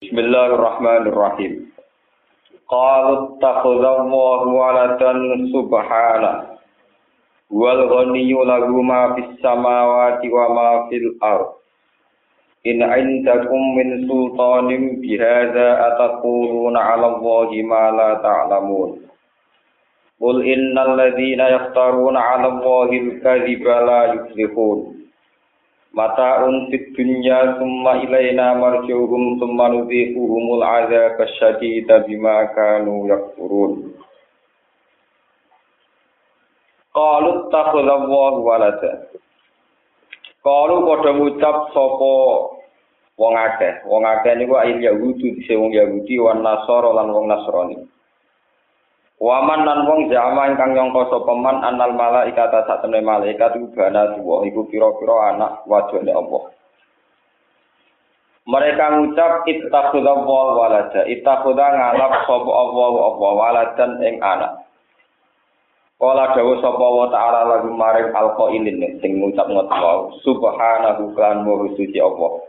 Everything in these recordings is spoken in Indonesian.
Bismillahirrahmanirrahim. Qalu takhadallahu waladan subhana. Wal ghaniyyu lahu ma fis samawati wa ma fil ard. In indakum min sultanin bihadza ataquluna 'ala Allahi ma la ta'lamun. Qul innal ladzina yaftaruna 'ala Allahi al-kadhiba la yuflihun. Mata unfit dunya summa ilaina marjuhum summa nudhiquhumul azab asyadida bima kanu yakfurun. Qalu takhadallahu walada. Qalu padha ngucap sapa wong akeh. Wong akeh niku ayil Yahudi dise wong Yahudi wan Nasara lan wong Nasrani Waman lan wong jama ingkang nyangka sapa man anal malaikat sak temne malaikat iku bana tuwa iku pira-pira anak wajane Allah. Mereka ngucap ittakhudha wa walada, ittakhudha ngalap sapa Allah Allah waladan ing anak. Kala dawuh sapa wa ta'ala lagu maring alqailin sing ngucap ngoten subhanahu kan suci Allah.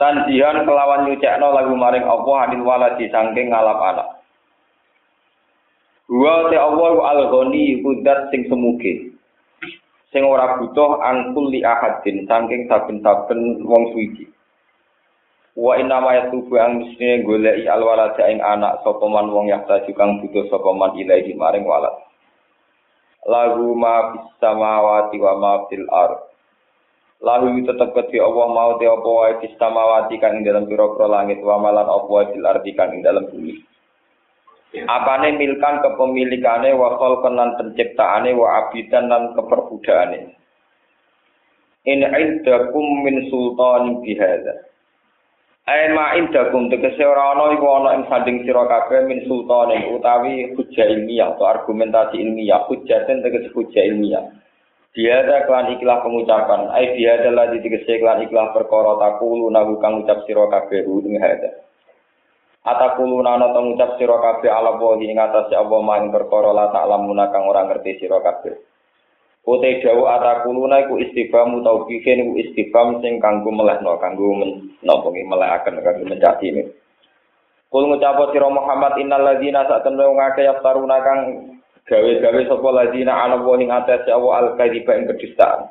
Tanjihan kelawan nyucekno lagu maring Allah anil waladi saking ngalap anak. Wa te Allah al-ghani iku zat sing semuge. Sing ora butuh angkul li ahadin saking saben-saben wong suci. Wa inna ma yatubu ang mestine goleki alwalada ing anak sapa man wong yakta kang butuh sapa man ilahi maring walad. Lagu ma fis samawati wa ma fil ard. Lalu tetep kedhi Allah mau te apa wae samawati kang ing dalam pira-pira langit wa malan apa wae fil ardi kang ing dalam bumi. Apane milkan kepemilikane wa khalqan penciptaane wa abidan lan keperbudakane in indakum min sultan bihadza. Ay ma indakum tegese ora ana iku ana ing sanding sira kabeh min sultan utawi hujjah ilmiah atau argumentasi ilmiah. Hujjah tegese hujjah ilmiah. Dia ada klan ikhlas pengucapan. Dia adalah di tegese klan ikhlas perkara takulu nagu kang ucap sira kabeh ing hadza Atakuluna ana to ngucap sira kabeh ala wahi ing atase apa maing perkara la ta'lamuna kang ora ngerti sira kabeh. Ute dawu atakuluna iku istifham utawa bikin iku istifham sing kanggo melehno kanggo menapa nggih melehaken kanggo mencati ini. Kul ngucap sira Muhammad innal ladzina satemene wong akeh yaftaruna kang gawe-gawe sapa ladzina ala wahi ing atase apa al-kadziba ing kedustaan.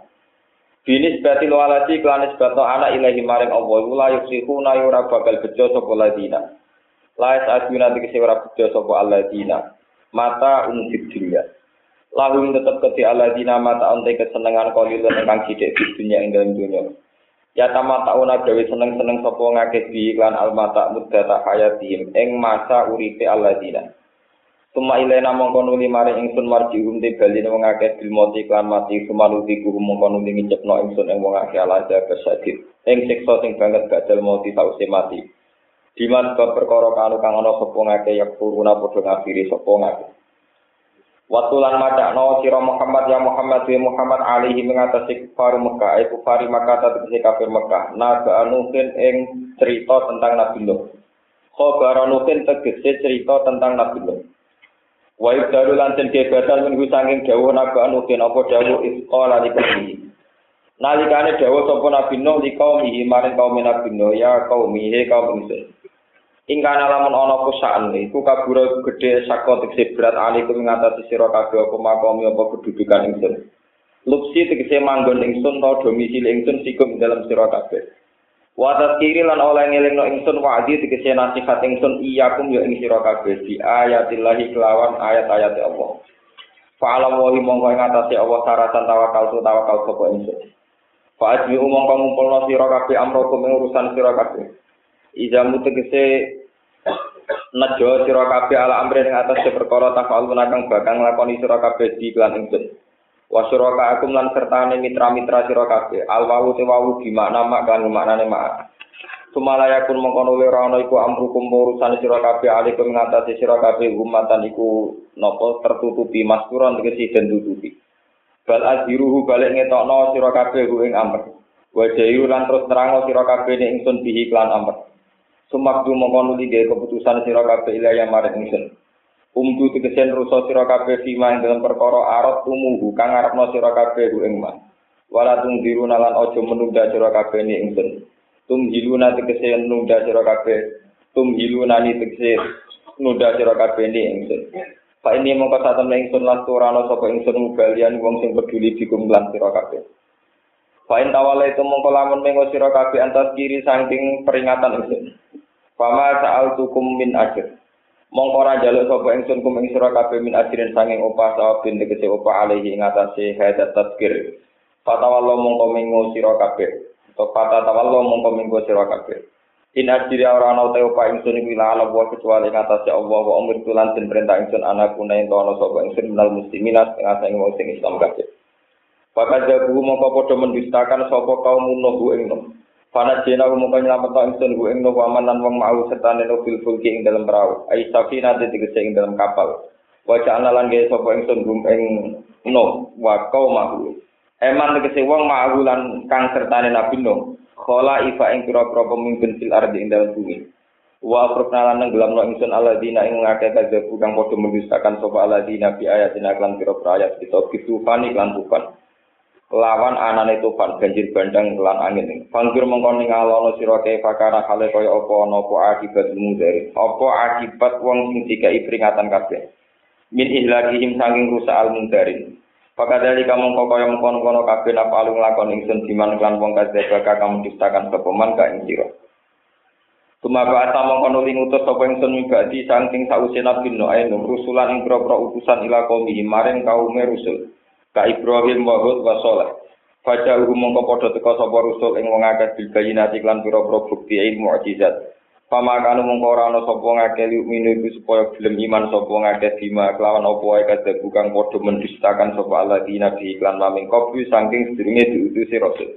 Binis batil waladi klanis bato anak ilahi maring Allah la yusikhuna yura bakal bejo sapa ladzina. Lais aduna tegese ora beda sapa alladzina. Mata unsib dunya. Lahum tetep keti alladzina mata onte kesenengan kolil kang sithik di dunya ing dalam dunya. Ya tamata una gawe seneng-seneng sapa ngakeh bi iklan al mata hayatihim ing masa uripe alladzina. Suma ilena mongko nuli maring ingsun marji hum te bali wong akeh bil mati klan mati sumanuti ku mongko nuli ngicepno ingsun ing wong akeh ala jaga sadid. Ing siksa sing banget gadal mati sause mati. Diman bab perkara kanu kang ana sapa ngake ya kuruna padha ngafiri sapa ngake. Waktu lan macakno sira Muhammad ya Muhammad ya Muhammad alaihi mengatasi kufar Mekah, eh kufari Mekah tegese kafir Mekah. Naga anukin ing cerita tentang Nabi Nuh. Khobar anukin tegese cerita tentang Nabi Nuh. Wa ibdalu lan den kebatan minggu saking dawuh naga anukin apa dawuh isqala likumi. Nalikane dawuh sapa Nabi Nuh li kaum maring kaum Nabi Nuh ya kaum he kaum ingsun. Ingkana lamun ana kusaan iku kabura gedhe saka tegese berat alikum ngatasi sira kabeh apa makomi apa kedudukan ingsun. Lupsi tegese manggon ingsun ta domisili ingsun sikum dalam sira kabeh. Wa kiri lan oleh ngelingno ingsun wa'di tegese nasihat ingsun iyakum ya ing sira kabeh di ayatillahi kelawan ayat-ayat Allah. Fa'ala wa mongko ing atase Allah saratan tawakal tu tawakal sapa ingsun. Fa'ajmi mongko ngumpulno sira kabeh amrokum ing urusan sira kabeh. Izamu tegese nejo sira kabeh ala amri ing atas perkara tafalun kang bakal nglakoni sira kabeh di lan ingsun. Wa suraka akum lan sertane mitra-mitra sira kabeh. Al wawu te wawu di makna mak kan maknane mak. Sumalaya kun mengkono ora ana iku amrukum urusan sira kabeh alikum ngatasi sira kabeh umatan iku napa tertutupi maskuran tegese den tutupi. Bal azhiruhu balik ngetokno sira kabeh ing amr. Wa jairu lan terus terang sira kabeh ing ingsun bihi klan amr. Sumakdu mongko nuli gawe keputusan sira kabeh ilaya marang ingsun. Umdu tegesen rusa sira kabeh fima ing dalam perkara arat tumuhu kang arepno sira kabeh ing man. Wala tungdiru nalan aja menunda sira kabeh ing ingsun. tum hiluna tegese nunda sira kabeh tum hiluna ni tegese nunda sira kabeh ni ingsun Pak ini kata temen ingsun lan turano sapa ingsun mubalian wong sing peduli dikum lan sira kabeh Fain tawala itu mongko lamun mengo sira kabeh antas kiri saking peringatan ingsun Fama sa'al tukum min ajr. Mongko ora njaluk sapa ingsun kum ing sira kabeh min ajrin sanging opah sawabin tegese opah alaihi ing atase hadat tadkir fatawallo mongko mengo sira kabeh. Atau kata tawallo mongko mengo sira kabeh. In ajri ora ana te opah ingsun iku ila ala wa kecuali ing atase Allah wa umur tulan den perintah ingsun anak kuna ing ana sapa ingsun minal muslimin sing wong sing Islam kabeh. Pakat jabu mongko padha mendustakan sapa kaum nuhu ing Pana jena umum nyelamet ingsun ku ing waman lan wong mau serta neno fil fulki ing dalam perahu. Ai te tegese ing dalam kapal. Wajah analan gawe sapa ingsun gum ing no wa kau mahu. Eman tegese wong mau lan kang sertane Nabi Nuh. Khala ifa ing pira-pira pemimpin fil ardi ing dalam bumi. Wa afrukna lan nenggelam no ingsun aladina ing ngake kadzabu kang padha mendustakan sapa aladina bi ayatina lan pira-pira ayat kita bitufani lan tufan. Lawan anane tufan banjir bandang lan angin. Fangkir mengkon ning alono sira kae fakara kale kaya apa ana apa akibat mudhari apa akibat wong sing dikai peringatan kabeh? Min ihlakihim saking rusak al mudhari Pakadali kamu kok kaya mengkon-kono kabeh napa alung lakon ingsun diman lan wong kabeh bakal kamu ciptakan sepeman ka ing sira. Tumaba ata mongko nuli ngutus sapa ingsun mibadi saking sause nabi no ayo rusulan ing pro-pro utusan ila kaum maring kaum rusul ka Ibrahim wa Hud wa Saleh. Faja uhu mongko padha teka sapa rusul ing wong akeh bil bayinati lan pira-pira bukti ilmu mukjizat. Pamakanu mongko ora ana sapa ngakeh minu iku supaya gelem iman sapa ngakeh bima kelawan apa wae kadhe bukan padha mendustakan sapa Allah di nabi iklan maming kopi saking sedurunge diutusi rasul.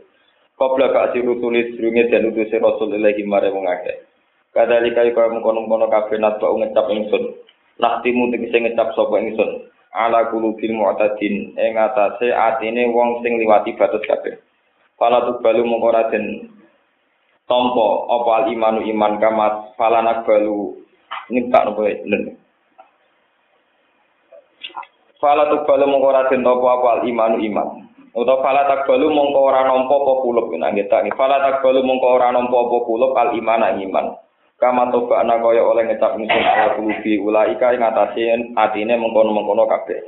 Qabla ka'si rusuli sedurunge den utusi rasul ilahi mare wong akeh. Kadalika kaya mengkono-kono kabeh natba ngecap ingsun. Naktimu tegese ngecap sapa ingsun. Ala kulubil mu'tadin ing atase atine wong sing liwati batas kabeh. Fala tubalu mongko raden tampa apa al imanu iman kamat fala nakbalu nyipta nopo len. Fala tubalu mongko raden tampa apa al imanu iman. Utawa fala takbalu mongko ora nampa apa kulub nangge tak. Fala takbalu mongko ora nampa apa kulub al imana iman. Kama toba ana kaya oleh ngecap ingsun ala kulubi ulaika ing atase atine mengkono-mengkono kabeh.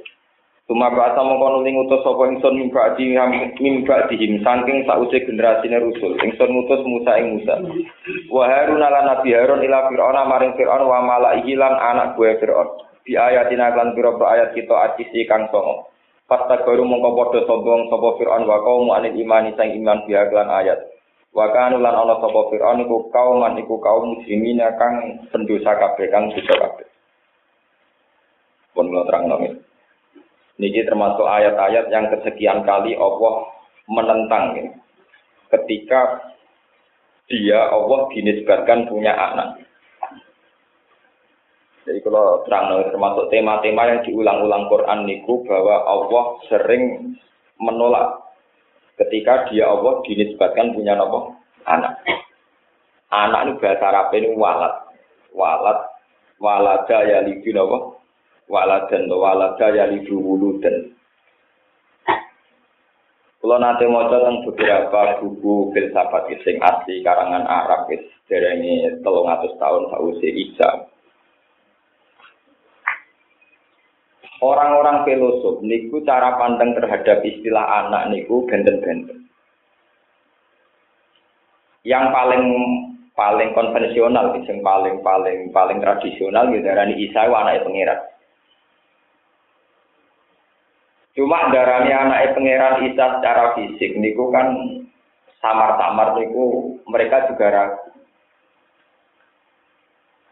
Tuma bahasa mengkono ning utus sapa ingsun mimba di mimba dihim saking sause generasine rusul. Ingsun ngutus Musa ing Musa. Wa Harun ala nabi Harun ila Fir'aun maring Fir'aun wa malaihi lan anak gue Fir'aun. Di ayatina lan pira ayat kita acisi kang songo. Pasta baru mongko padha sombong sapa Fir'aun wa kaum anil imani sang iman biha ayat Wa kanu lan ana sapa Firaun iku kauman iku kaum muslimin kang pendosa kabeh kang dosa kabeh. Pun kula terang nami. Niki termasuk ayat-ayat yang kesekian kali Allah menentang ini. Ketika dia Allah dinisbatkan punya anak. Jadi kalau terang termasuk tema-tema yang diulang-ulang Quran niku bahwa Allah sering menolak ketika dia Allah dinisbatkan punya nopo anak. Anak ini bahasa Arab ini walat. Walat walada ya lidu nopo waladan walada ya lidu wuludan. Kalau nanti mau tentang beberapa buku filsafat sing asli karangan Arab dari ini telung atus tahun sausi Isa. Orang-orang filosof niku cara pandang terhadap istilah anak niku benten-benten. Yang paling paling konvensional, yang paling paling paling tradisional gitu darani Isa anaknya pangeran. Cuma darani anaknya pangeran Isa secara fisik niku kan samar-samar niku mereka juga ragu.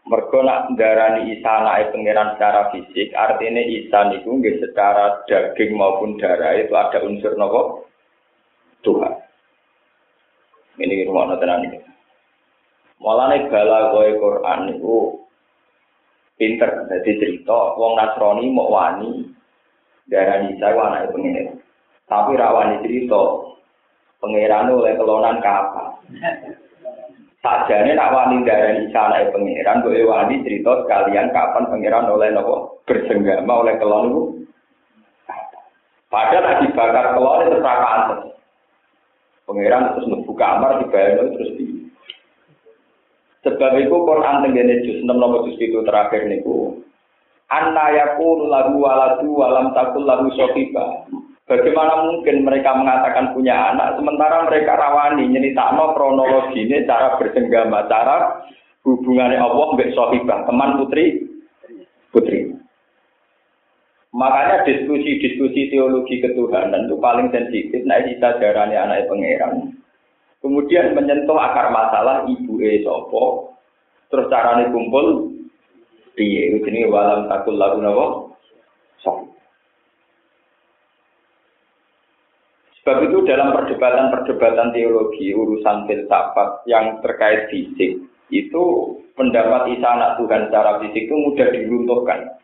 Mergo nak darani Isa anake pangeran secara fisik, artinya Isa niku nggih secara daging maupun darah itu ada unsur nopo Tuhan. Ini rumah tenan ini. Mulane bala kowe Quran niku pinter dadi cerita wong Nasrani mau wani darani Isa anake pangeran. Tapi rawani cerita pangeran oleh kelonan kapan. Sajane nak wani darani Isa anake pangeran, boleh wani cerita sekalian kapan pangeran oleh nopo bersenggama oleh kelon itu. Padahal lagi bakar kelon itu terpakai Pangeran terus membuka kamar dibayar terus di Sebab itu Quran tenggene juz 6 nomor juz itu terakhir niku. Anna yakun lagu waladu walam takul lagu sofiba. Bagaimana mungkin mereka mengatakan punya anak sementara mereka rawani nyeritakno ini cara bersenggama, cara hubungannya Allah mbek sohibah, teman putri putri. Makanya diskusi-diskusi teologi ketuhanan itu paling sensitif. Nah, kita darahnya anak pangeran. Kemudian menyentuh akar masalah ibu e sopo, terus carane kumpul piye jenis walam takul lagu napa Sebab itu dalam perdebatan-perdebatan teologi urusan filsafat yang terkait fisik itu pendapat Isa anak Tuhan secara fisik itu mudah diruntuhkan.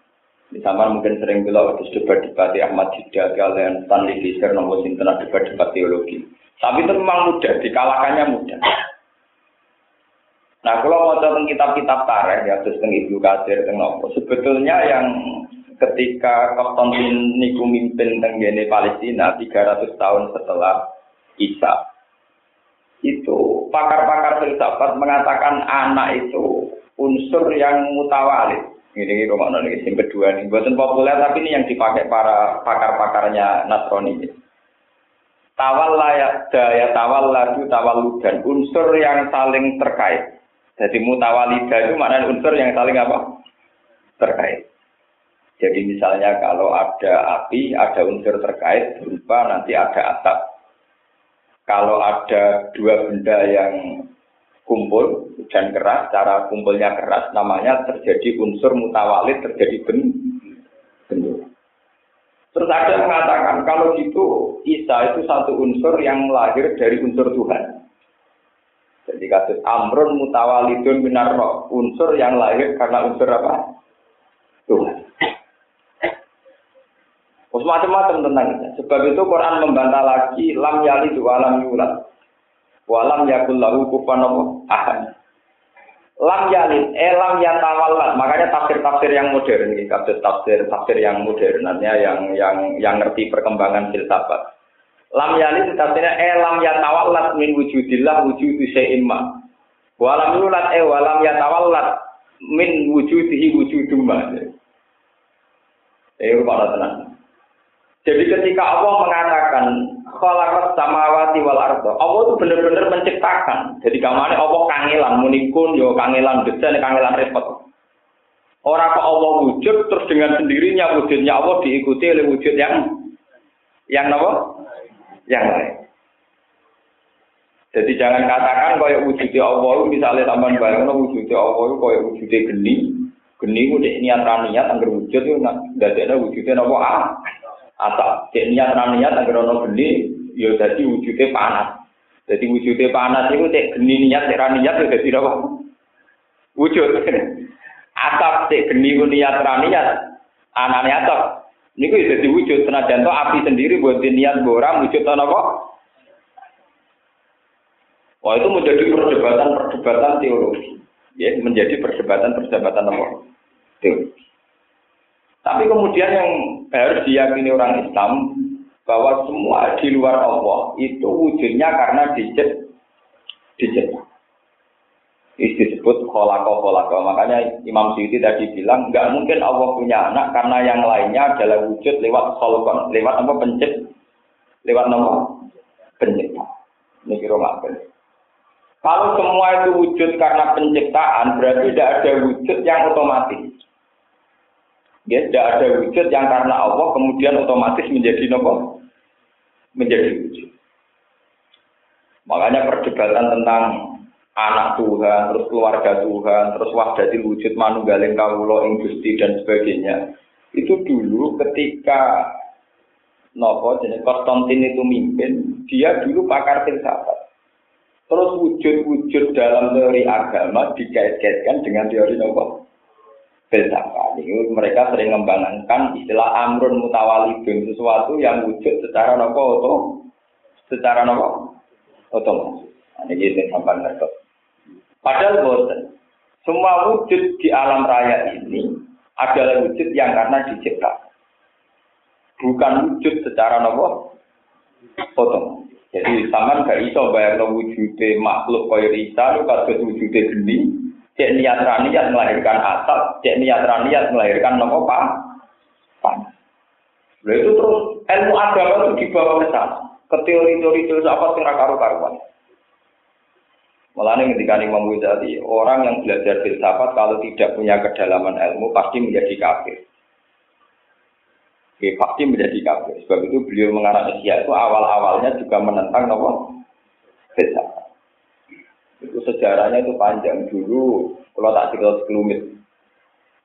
Misalnya mungkin sering bilang waktu debat-debat Ahmad Jidah kalian Stanley Fisher nomor sinten debat-debat teologi. Tapi itu memang mudah, dikalahkannya mudah. Nah, kalau mau kitab-kitab tareh, ya terus tentang Ibnu Katsir, sebetulnya yang ketika Konstantin niku mimpin tenggene Palestina 300 tahun setelah Isa, itu pakar-pakar filsafat mengatakan anak itu unsur yang mutawalid. Ini ini rumah ini yang kedua nih, buatan populer tapi ini yang dipakai para pakar-pakarnya Nasrani tawal layak daya tawal laju tawal dan unsur yang saling terkait. Jadi mutawalida itu mana unsur yang saling apa? Terkait. Jadi misalnya kalau ada api, ada unsur terkait berupa nanti ada atap. Kalau ada dua benda yang kumpul dan keras, cara kumpulnya keras, namanya terjadi unsur mutawalid, terjadi bentuk. Terus ada yang mengatakan kalau gitu Isa itu satu unsur yang lahir dari unsur Tuhan. Jadi kasus Amrun mutawalidun minar unsur yang lahir karena unsur apa? Tuhan. Terus macam-macam tentang itu. Sebab itu Quran membantah lagi lam yali dua lam yulat. Walam yakul lahu kupan ahad lam yalid, eh lam yatawallat. Makanya tafsir-tafsir yang modern ini, kasus tafsir yang modern, artinya yang yang yang ngerti perkembangan filsafat. Lam yalid tafsirnya eh lam yatawallat min wujudillah wujudu syai'in ma. Walam yulat eh walam yatawallat min wujudihi wujudum ma. Eh, pada tenang. Jadi ketika Allah mengatakan khalaqas samawati wal arda, Allah itu benar-benar menciptakan. Jadi kamane Allah kangelan munikun yo kangelan desain kangelan repot. Orang kok Allah wujud terus dengan sendirinya wujudnya Allah diikuti oleh wujud yang yang apa? Yang lain. Jadi jangan katakan kaya wujudnya Allah misalnya taman bayang wujudnya Allah kaya wujudnya geni, geni udah niat niat anggar wujud itu ada wujudnya apa ah atau cek niat ra niat agar ono geni ya dadi wujude panas. Jadi wujude panas itu cek geni niat cek ra niat ya dadi apa? Wujud. Atap cek geni niat ra niat anane atap. Niku ya dadi wujud senajan to api sendiri buat niat orang wujud ana apa? Wah itu menjadi perdebatan-perdebatan teologi. Ya, menjadi perdebatan-perdebatan apa? Teologi. Tapi kemudian yang harus diyakini orang Islam bahwa semua di luar Allah itu wujudnya karena dijet dijet. Itu disebut kolako kolako. Makanya Imam Syuuti tadi bilang nggak mungkin Allah punya anak karena yang lainnya adalah wujud lewat kolkon, lewat apa pencet, lewat nama pencipta. Ini kira Kalau semua itu wujud karena penciptaan, berarti tidak ada wujud yang otomatis. Ya, tidak ada wujud yang karena Allah kemudian otomatis menjadi nopo menjadi wujud. Makanya perdebatan tentang anak Tuhan, terus keluarga Tuhan, terus wahdati wujud manunggaling kawula ing Gusti dan sebagainya. Itu dulu ketika nopo jenis Konstantin itu mimpin, dia dulu pakar filsafat. Terus wujud-wujud dalam teori agama dikait-kaitkan dengan teori nopo filsafat. Ini mereka sering mengembangkan istilah amrun mutawalidun sesuatu yang wujud secara nopo oto, secara nopo otomatis. Nah, ini sampai ngerti. Padahal bosan. Semua wujud di alam raya ini adalah wujud yang karena dicipta. Bukan wujud secara nopo otomatis. Jadi sama gak iso bayang wujudnya makhluk kaya Isa, wujudnya geni, cek niat niat melahirkan asap, cek niat niat melahirkan nopo panas. Lalu itu terus ilmu agama itu dibawa ke sana, ke teori-teori filsafat yang karu-karuan. Malah ketika Imam Ghazali, orang yang belajar filsafat kalau tidak punya kedalaman ilmu pasti menjadi kafir. Oke, pasti menjadi kafir. Sebab itu beliau mengarang Asia itu awal-awalnya juga menentang nopo filsafat. Sejarahnya itu panjang dulu. Kalau tak cerita sekelumit,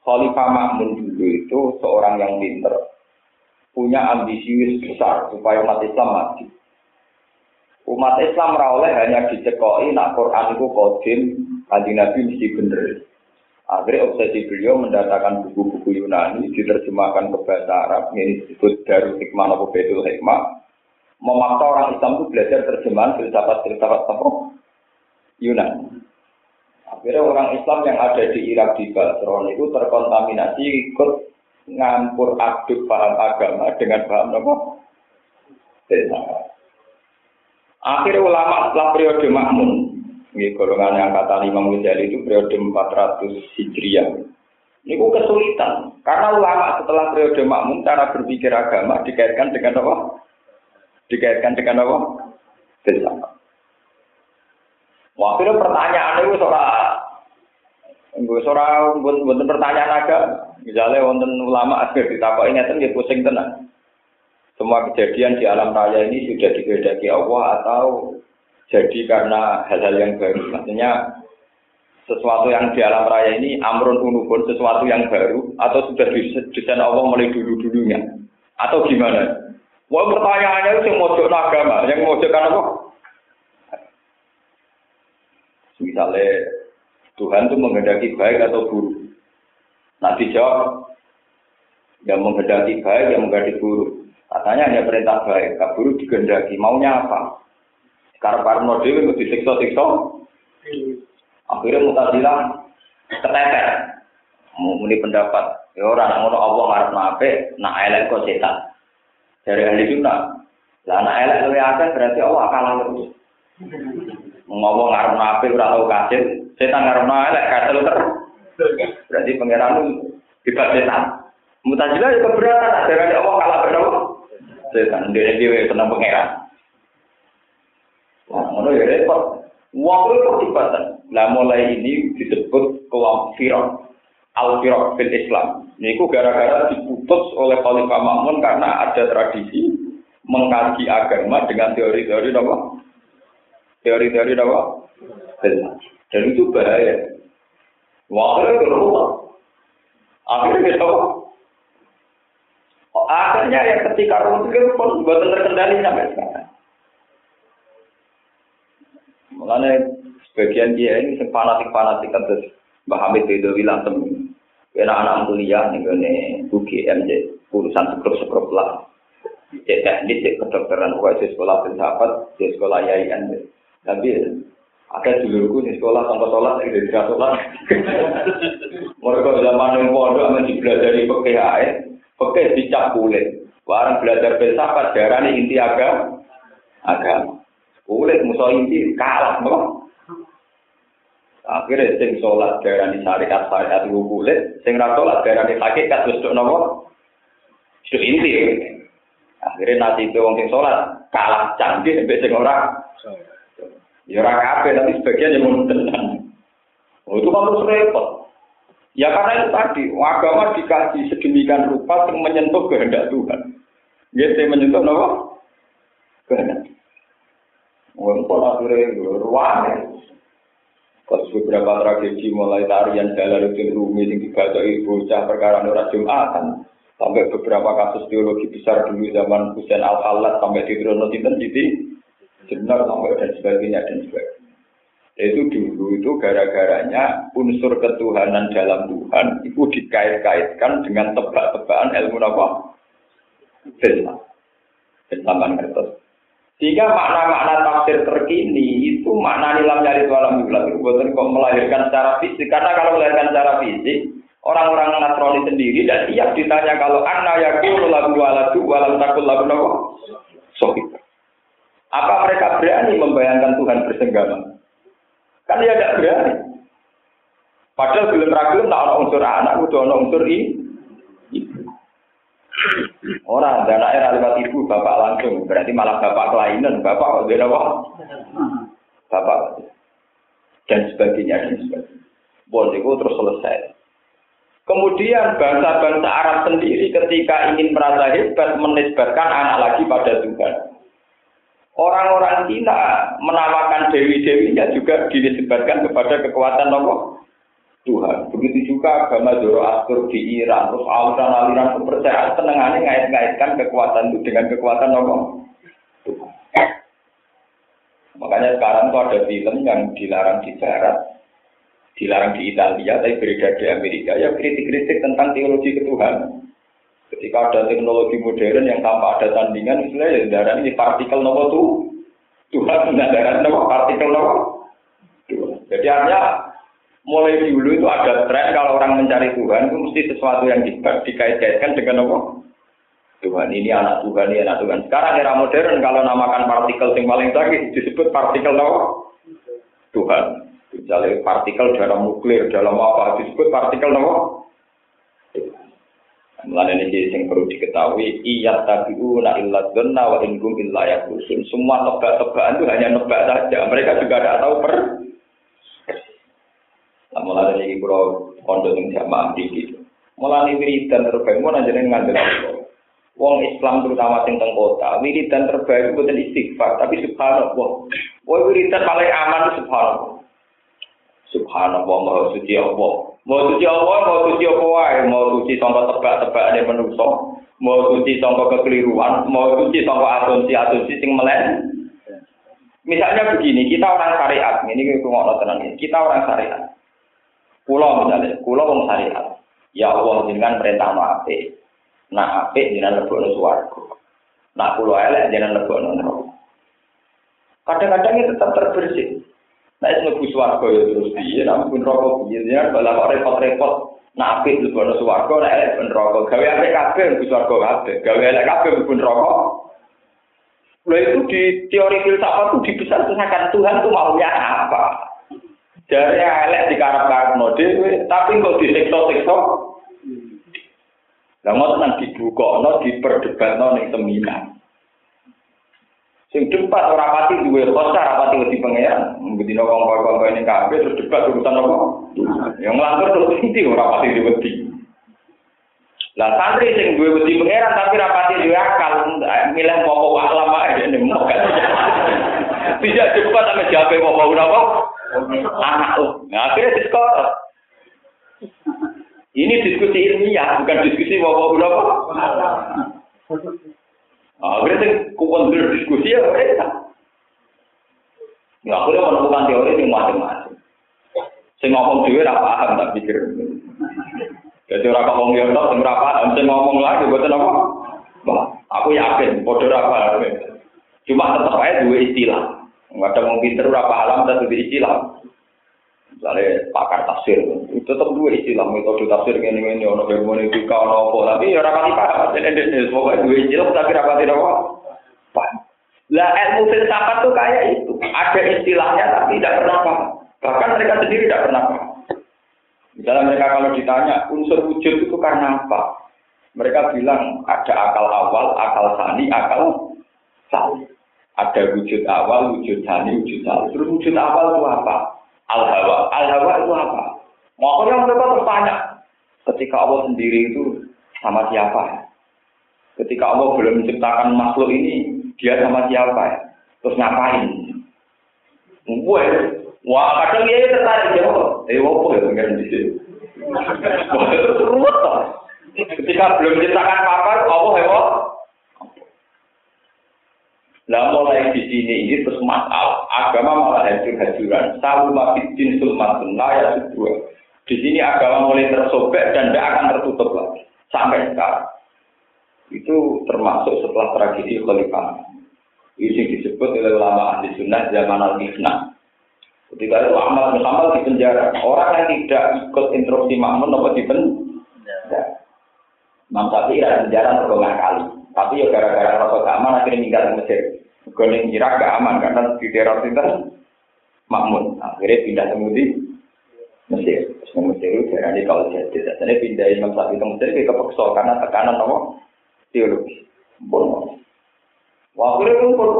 Khalifah Makmun dulu itu seorang yang pinter, punya ambisius besar supaya umat Islam mati. Umat Islam rawleh hanya dicekoi nak Quran itu kodim, kanji Nabi mesti bener. Akhirnya obsesi beliau mendatangkan buku-buku Yunani, diterjemahkan ke bahasa Arab, ini disebut Darul Hikmah atau Betul Hikmah. Memaksa orang Islam itu belajar terjemahan filsafat-filsafat apa? Yunani. Akhirnya orang Islam yang ada di Irak di Basron itu terkontaminasi ikut ngampur aduk paham agama dengan paham apa? Akhirnya ulama setelah periode Makmun, ini golongan yang kata Imam Ghazali itu periode 400 Hijriah. Ini kesulitan, karena ulama setelah periode Makmun cara berpikir agama dikaitkan dengan apa? Dikaitkan dengan apa? Filsafat. Wah, akhirnya pertanyaan itu seorang Gue seorang buat pertanyaan agama. Misalnya wonten ulama akhir ditapakin ngeten ya pusing tenang semua kejadian di alam raya ini sudah dikehendaki Allah atau jadi karena hal-hal yang baru. Maksudnya sesuatu yang di alam raya ini amrun unubun sesuatu yang baru atau sudah didesain Allah mulai dulu-dulunya atau gimana? Wah pertanyaannya itu yang mojok agama, yang mojokkan apa? Misalnya Tuhan itu menghendaki baik atau buruk. Nah dijawab, yang menghendaki baik, yang menghendaki buruk. Katanya hanya perintah baik, kaburu digendaki. Maunya apa? Sekarang Parno Dewi mau disiksa-siksa. Akhirnya mutazilah keteter. Muni pendapat. Ya orang ngono Allah ngarep nape, nak elek kok setan. Dari ahli sunnah. Lah nak elek luwih akeh berarti Allah kalah terus. Ngomong ngarep nape ora tau kasil, setan ngarep elek kasil terus. Berarti pangeran itu setan. Mutazilah itu keberatan, dari Allah kalah berapa? setan dia dia senang pangeran Wah, ngono ya repot. Wong itu pertibatan. Lah mulai ini disebut kelompok firok. Al firok fil Islam. Niku gara-gara diputus oleh Khalifah Makmun karena ada tradisi mengkaji agama dengan teori-teori apa? Teori-teori apa? Dan itu bahaya. Wah, itu rumah. Akhirnya kita Akhirnya ya ketika itu pun buat terkendali sampai sekarang. Mengenai sebagian dia ini yang fanatik-fanatik terus Mbah Hamid itu bilang temen. Karena anak kuliah nih gue UGM jadi urusan sekrup-sekrup lah. Cek teknik, cek kedokteran, di sekolah filsafat, di sekolah yayan. Tapi ada duluku di sekolah tanpa sholat, di tidak sholat. Mereka zaman yang pondok, masih belajar di PKI, Oke, dicap kulit. Warang belajar filsafat darah ini inti agama. Agama. Kulit musuh inti kalah, no? Akhirnya sing sholat darah ini syariat syariat itu kulit, sing ra sholat darah ini hakikat dok nopo. Itu inti. Akhirnya nanti itu wong sing sholat kalah canggih sampai sing ora. Ya ora kabeh tapi sebagian yang mau. Oh, itu kan terus repot. Ya karena itu tadi, agama dikaji sedemikian rupa yang menyentuh kehendak Tuhan. Gitu menyentuh apa? Kehendak. Untuk akhirnya ruang Pas beberapa tragedi mulai tarian jalan rutin rumi yang dibaca ibu bocah perkara nurah jumatan sampai beberapa kasus teologi besar dulu zaman Husain al Khalat sampai di Trono Sinten Jenar sampai dan sebagainya dan sebagainya itu dulu itu gara-garanya unsur ketuhanan dalam Tuhan itu dikait-kaitkan dengan tebak-tebakan ilmu apa? Filsafat. Filsafat kertas. Sehingga makna-makna tafsir terkini itu makna nilam nyari walam yulat itu buatan kok melahirkan secara fisik. Karena kalau melahirkan secara fisik, orang-orang Nasrani sendiri dan siap ditanya kalau anna yakul lagu waladu walam takul lagu nawa. Apa mereka berani membayangkan Tuhan bersenggama? Kan dia tidak berani. Padahal belum ragil tak ada unsur anak, udah ada unsur ibu. Orang dan anak lewat ibu, bapak langsung. Berarti malah bapak kelainan, bapak kok dia apa? Bapak dan sebagainya dan sebagainya. Boleh itu terus selesai. Kemudian bangsa-bangsa Arab sendiri ketika ingin merasa hebat menisbatkan anak lagi pada Tuhan. Orang-orang Cina menamakan dewi-dewinya juga dinisbatkan kepada kekuatan Allah. Tuhan. Begitu juga agama Zoroaster di Iran, terus aliran-aliran kepercayaan senengannya ngait-ngaitkan kekuatan itu dengan kekuatan Allah. Tuhan. Makanya sekarang tuh ada film yang dilarang di Barat, dilarang di Italia, tapi beredar di Amerika. Ya kritik-kritik tentang teologi ketuhanan. Ketika ada teknologi modern yang tanpa ada tandingan, misalnya ya darah ini partikel nomor tuh Tuhan darah nomor partikel nomor. Jadi artinya mulai dulu itu ada tren kalau orang mencari Tuhan itu mesti sesuatu yang dikait-kaitkan dengan apa? Tuhan ini anak Tuhan ini anak Tuhan. Sekarang era modern kalau namakan partikel yang paling sakit disebut partikel apa? Tuhan. Misalnya partikel dalam nuklir, dalam apa disebut partikel apa? Mulai ini yang perlu diketahui, iya tabiu na illa dhanna wa ingkum illa yakusun. Semua tebak-tebakan itu hanya nebak saja. Mereka juga tidak tahu per Nah, mulai dari pulau pondok yang jamaah gitu. Mulai wiridan terbaik mau nanya dengan ngambil Wong Islam terutama tentang kota, wiridan terbaik bukan istighfar, tapi subhanallah. Wong wiridan paling aman subhanallah. Subhanallah, maha suci Allah. Mau suci Allah, mau suci apa wae, mau suci sangka tebak-tebak ada manusia, mau suci sangka kekeliruan, mau suci sangka asumsi-asumsi sing melen. Misalnya begini, kita orang syariat, ini tenang ini, kita orang syariat. Kulo misalnya, kulo wong syariat. Ya Allah jenengan perintah ape. Nah ape jenengan lebokno swarga. Nah kulo elek jenengan lebokno neraka. Kadang-kadang itu tetap terbersih. Nah itu lebih swarga ya terus dia, namun rokok dia dia kalau repot-repot. Nah ape lebokno swarga, nah elek pun rokok. Gawe ape kabeh lebih swarga kabeh. Gawe elek kabeh pun rokok. Lalu itu di teori filsafat itu dibesar-besarkan Tuhan itu maunya apa? Dari elek di karap-karap dhewe, tapi kok disiksa-siksa. Lah ngoten nang dibukokno diperdebatno ning seminar. Sing debat ora pati duwe kosa ora pati wedi pangeran. Bedino kongkon-kongkon ini kabeh terus debat urusan apa? Yang ngelantur terus inti ora pati wedi. Lah santri sing duwe wedi pangeran tapi ora pati duwe akal, milih pokok alam ae dene mok. Tidak debat sama jabe pokok ora anak oh. Nah, akhirnya diskor. Ini diskusi ilmiah, bukan diskusi bapak berapa. Nah, akhirnya kupon diskusi ya mereka. Nggak boleh menemukan teori yang macam-macam. Saya ngomong juga tidak paham, tak pikir. Jadi orang ngomong ya, tak berapa paham. Saya ngomong lagi, buat apa? Aku yakin, bodoh apa. Cuma tetap aja dua istilah. Nggak ada mau pinter alam dan lebih istilah. Misalnya pakar tafsir, itu tetap dua istilah metode tafsir ini ini ono hermeneutika ono apa, tapi ya rapati paham. Jadi ini semua dua istilah tapi rapati apa? Lah ilmu filsafat tuh kayak itu, ada istilahnya tapi tidak pernah paham. Bahkan mereka sendiri tidak pernah paham. Misalnya mereka kalau ditanya unsur wujud itu karena apa? Mereka bilang ada akal awal, akal sani, akal sani. Ada wujud awal, wujud sani, wujud sani. Terus wujud awal itu apa? Al-Hawa. Al-Hawa itu apa? Makanya mereka bertanya. Ketika Allah sendiri itu sama siapa? Ketika Allah belum menciptakan makhluk ini, dia sama siapa? Terus ngapain? Gue, wah kadang dia tertarik ya, eh apa ya pengen di sini? Ruwet Ketika belum menciptakan apa, Allah ya, Nah mulai di sini ini terus masalah agama malah hancur-hancuran. Selalu mafidin sulmatun ya dua. Di sini agama mulai tersobek dan tidak akan tertutup lagi sampai sekarang. Itu termasuk setelah tragedi Khalifah. Ini disebut oleh ulama ahli sunnah zaman al-Ifnah. Ketika itu bin Hamal di penjara. Orang yang tidak ikut instruksi makmun apa di penjara. Imam Syafi'i di penjara berlima kali. Tapi ya gara-gara rasa keamanan akhirnya meninggal di Mesir. Goning Irak gak aman karena di daerah itu makmun. Akhirnya pindah ke Mesir. Yang Mesir itu darahnya kalau jadi. Jadi pindah Imam Syafi'i ke Mesir, dia kepeksa karena tekanan apa? Teologi. Bon. Waktu itu pun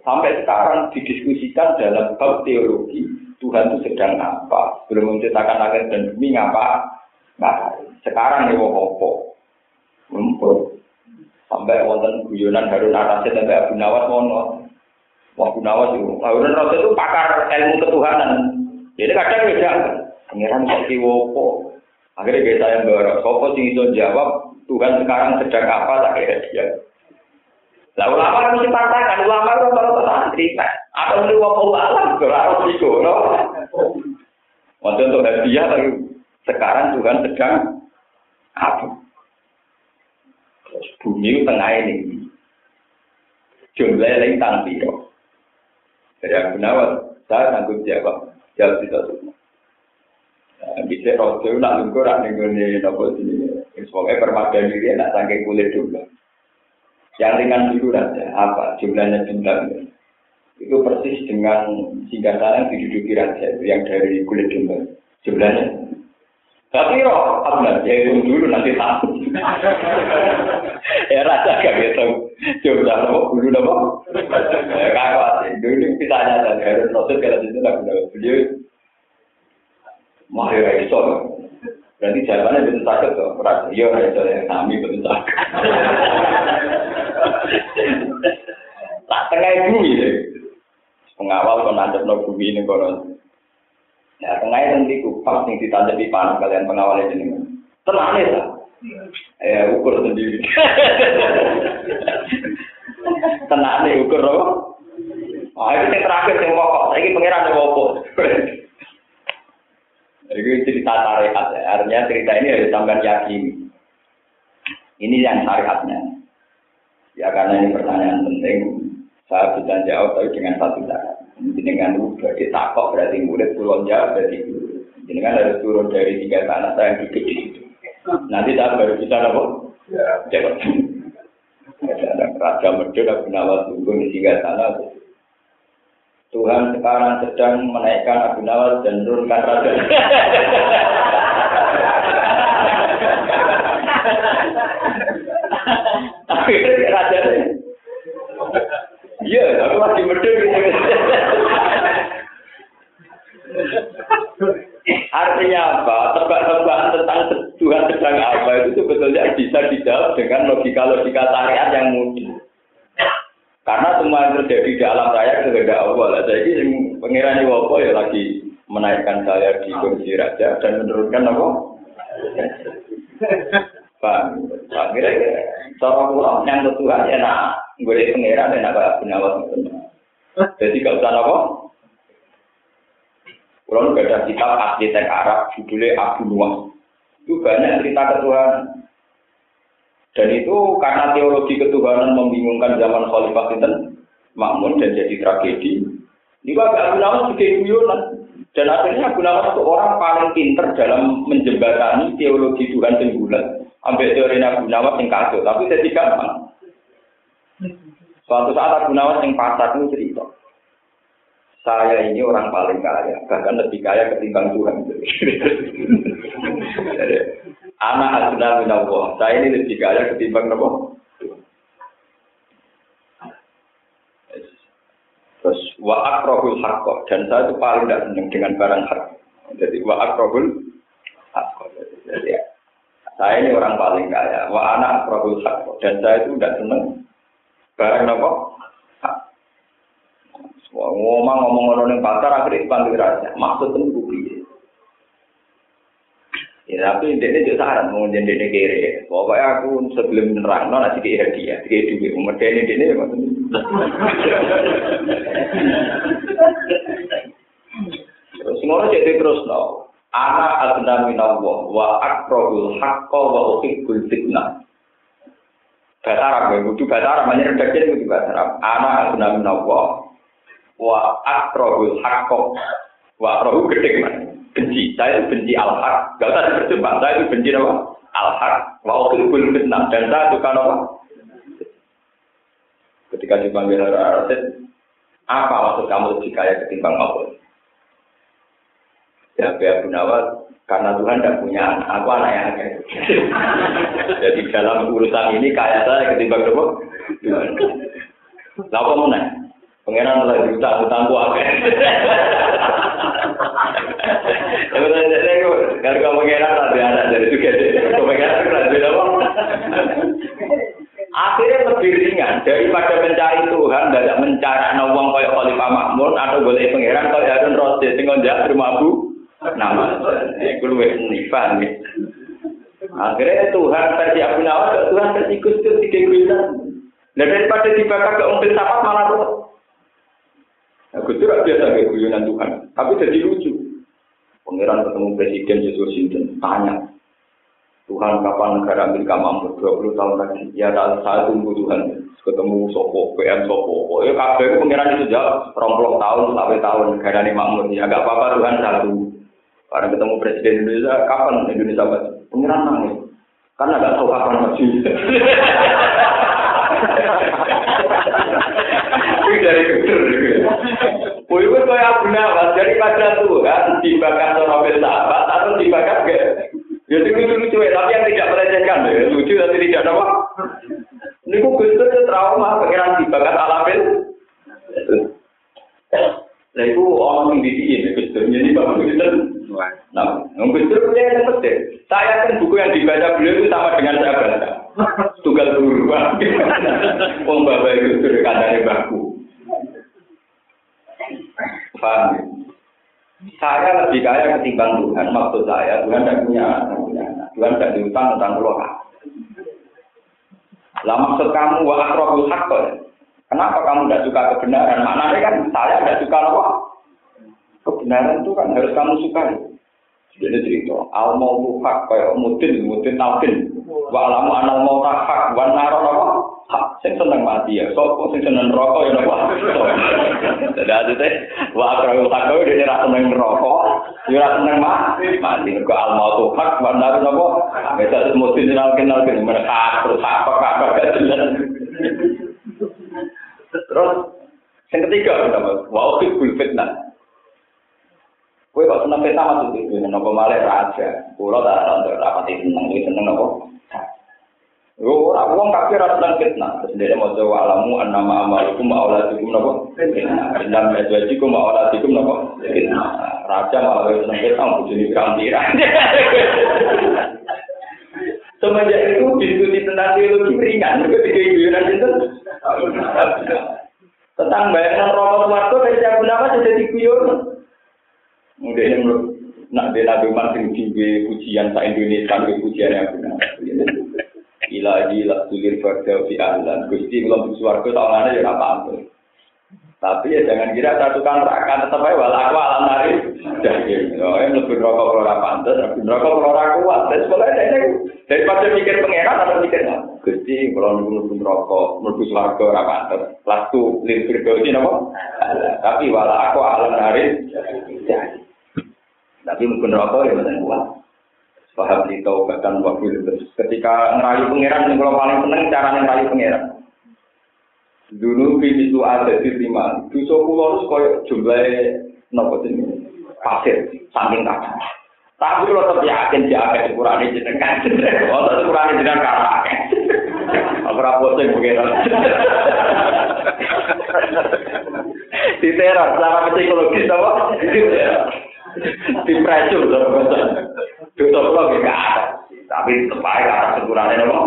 sampai sekarang didiskusikan dalam bab teologi Tuhan itu sedang apa? Belum menciptakan langit dan bumi ngapa? Nah, sekarang ini wopo Mumpul. Sampai wonten guyonan Harun Arasid sampai Abu Nawas mono. Abu Nawas itu, Harun Arasid itu pakar ilmu ketuhanan. Jadi kadang beda. Pangeran kok wopo. Akhirnya kita yang baru. Sopo sing itu jawab Tuhan sekarang sedang apa? Tak kira dia. Lah ulama kan mesti pantangan, ulama kan kalau santri, atau mesti wong alam, kalau harus no. Waktu untuk hadiah lagi, sekarang Tuhan sedang apa? Bumi tengah ini, jumlah yang tanggung Jadi aku nawat, saya tanggung jawab, jawab itu semua. Bisa rojo nak lungkur, nak nenggone nopo sini. Semoga permadani dia nak sangking kulit dulu. Yang ringan dulu saja, apa jumlahnya jumlahnya. Itu persis dengan singkatan yang diduduki raja yang dari kulit domba. Jumlahnya. Tapi roh, apa ya itu dulu nanti tahu. ya raja gak gitu. Jumlah nopo, dulu nopo. Kakak, dulu kita nyata harus proses kalau itu nggak benar. Beliau mahir iso. Berarti jawabannya betul sakit tuh. Iya, iso yang kami betul sakit. Tak tengah bumi ya. Pengawal kon nanti no bumi ini kono. Ya tengah nanti ku pas nih ditanda di panah kalian pengawal ini. Tenang ya. Ya ukur sendiri. Tenang nih ukur apa? Ah itu yang terakhir yang pokok. Ini pangeran yang pokok. Jadi cerita tarikat ya. Artinya cerita ini harus sampai yakin. Ini yang tarikatnya. Ya karena ini pertanyaan penting, saya bisa jawab tapi dengan satu cara. Dengan berarti takok berarti murid turun jawab berarti Jadi kan harus turun dari tiga tanah saya duduk di situ. Nanti saya baru bisa apa? Ya, jawab. Ada Raja Medun, Abu Nawas tunggu di tiga tanah. Tuhan sekarang sedang menaikkan Abu Nawas dan turunkan Raja. Akhirnya raja Iya, aku lagi medul Artinya apa? Tebak-tebakan tentang Tuhan sedang apa itu sebetulnya bisa dijawab dengan logika-logika tarian yang mudah. Karena semua yang terjadi di alam raya kehendak Allah. Jadi pengiran Iwopo ya lagi menaikkan saya di kursi raja dan menurunkan apa? Pak, Pak kira cara pulang yang Tuhan ya nak gue pengiran dan apa penawar Jadi gak usah apa. Kalau nggak ada kitab asli teks Arab judulnya Abu Nuwas. Itu banyak cerita ketuhanan. Dan itu karena teologi ketuhanan membingungkan zaman Khalifah Sinten Makmun dan jadi tragedi. Ini Abu Nawas juga guyonan. Dan akhirnya Abu Nawas itu orang paling pinter dalam menjembatani teologi Tuhan yang bulan Ambil teori Nabi Nawas yang kacau, tapi jadi gampang. Suatu saat Abu Nawas yang pasar itu cerita. Saya ini orang paling kaya, bahkan lebih kaya ketimbang Tuhan. Anak asuna minallah. Saya ini lebih kaya ketimbang Nabi. Terus wa akrahul haqqo dan saya itu paling tidak senang dengan barang hak. Jadi wa akrahul haqqo. Jadi saya ini orang paling kaya. Wah anak Prabu Dan saya itu tidak senang. Barang? Wah, ngomong ngomong ngomong yang pasar akhirnya dipanggil raja. Maksud itu bukti. Ya tapi ini juga saran mau ini kiri. Pokoknya aku sebelum menerang nona sih dia dia dia duit umur ini ini maksudnya. Terus semua jadi terus no. Ana adna minallah wa akrobul haqqa wa uhibbul fitnah. Bahasa Arab, ya, kudu bahasa Arab, hanya redaksi ini kudu bahasa Arab. Ana adna minallah wa akrobul haqqa wa akrobul gede man. Benci, saya itu benci al-haq. Gak usah dipercuma, saya itu benci apa? Al-haq wa uhibbul fitnah. Dan saya suka apa? Ketika dipanggil Rasid, apa maksud kamu lebih kaya ketimbang Allah? Ya, Abu Nawas, karena Tuhan tidak punya anak, aku anak yang agak. Jadi dalam urusan ini kayak saya ketimbang? Tuhan. Lah apa mana? Pengiran lagi utang utangku agak. Kalau kamu pengiran ada anak dari itu kamu pengiran ada apa? Akhirnya lebih ringan daripada mencari Tuhan, tidak mencari nawang kaya Khalifah Makmun atau boleh pengiran kaya Harun Rasid, tinggal jahat rumah bu, nama, itu lebih nifan. Akhirnya Tuhan versi Abu Nawas, Tuhan versi Gus Dur tiga guyon. Dan daripada dibakar ke umpil sapat malah ruwet. Nah, Gus Dur biasa guyonan Tuhan, tapi jadi lucu. Pengiran ketemu Presiden Yesus Sinten, tanya, Tuhan kapan negara Amerika mampu 20 tahun lagi? Ya saya tunggu Tuhan ketemu Sopo, PM Sopo. Ya kabeh pengiran itu jauh rompok tahun sampai tahun negara ini makmur. Ya gak apa-apa Tuhan satu. Karena ketemu Presiden Indonesia, kapan Indonesia maju? Pengiran nangis. Karena gak tahu kapan maju. Ini dari kudur. Wih, itu kayak Abu Nawas. Daripada Tuhan dibakar sama sahabat atau dibakar gak? Ya itu lucu-lucu ya, tapi yang tidak melecehkan ya. Lucu tapi tidak apa. Ini kok Dur trauma, pengiran dibakar alafil. Nah itu orang yang didiin, Gus Dur. Jadi Bapak Gus. Nah, Gus punya yang. Saya kan buku yang dibaca beliau itu sama dengan saya baca. Tunggal guru. Wong Bapak Gus Dur kandangnya baku. Paham ya? Saya lebih kaya ketimbang Tuhan. Maksud saya, Tuhan tidak punya. Tuhan tidak diutang tentang pulau Lah maksud kamu wa akrobul Kenapa kamu tidak suka kebenaran? Maknanya kan saya tidak suka apa? Kebenaran itu kan harus kamu sukai. Jadi cerita, al mau hak kayak mutin, mutin tautin. Wa alamu anal mau hak, wa naro apa? Hak, sing seneng mati ya. So, sing seneng rokok ya apa? Jadi ada teh, wa akrabul hak kau dia rasa seneng rokok, rasa seneng mati. Mati, ke al mau hak, wa naro apa? Biasa mutin kenal kenal kenal mereka terus apa apa gak jelas. Terus, yang ketiga, wa ukibul fitnah. Kowe kok seneng peta itu, nopo malah raja. Kulo tak ada rapat itu seneng, itu seneng nopo. Yo, aku wong kafir seneng mau annama amalukum auladikum nopo. Dan majwajikum auladikum nopo. Raja malah seneng fitnah, bojone. Semenjak itu diskusi tentang teologi ringan, itu tiga guyonan itu. Tentang bayangan rokok suwargo dari siapa nama guyon. Mungkin ini nak dia nabi masing tinggi pujian sa Indonesia, tinggi pujian yang benar. Ilahi lah sulir pada fi ahlan. Gusti belum suarga tahunan ya apa apa. Tapi ya jangan kira satu kan rakan tetap aja wal aku alam nari. Jadi, oh yang lebih rokok kalau ora pantas, lebih rokok kalau ora kuat. Dan sebenarnya ini daripada mikir pangeran atau mikir Gusti kalau nunggu rokok, nunggu suarga ora. Lalu limpir dosi nopo. Tapi wal aku alam nari. Tapi mungkin rokok ya benar kuat. Paham di waktu itu. Ketika ngerayu pangeran, yang kalau paling seneng cara ngerayu pangeran. Dulu itu ada di lima. Dosa pulau itu koyok jumlahnya nopo ini pasir, samping kata. Tapi kalau tetap yakin dia akan dikurangi jenengan. Oh, tetap kurangi jenengan karena Aku rapotin pangeran. Di teror, selama psikologis apa? Di pressure lho dosa kula nggih gak ada tapi tetep ae kata sekurane nopo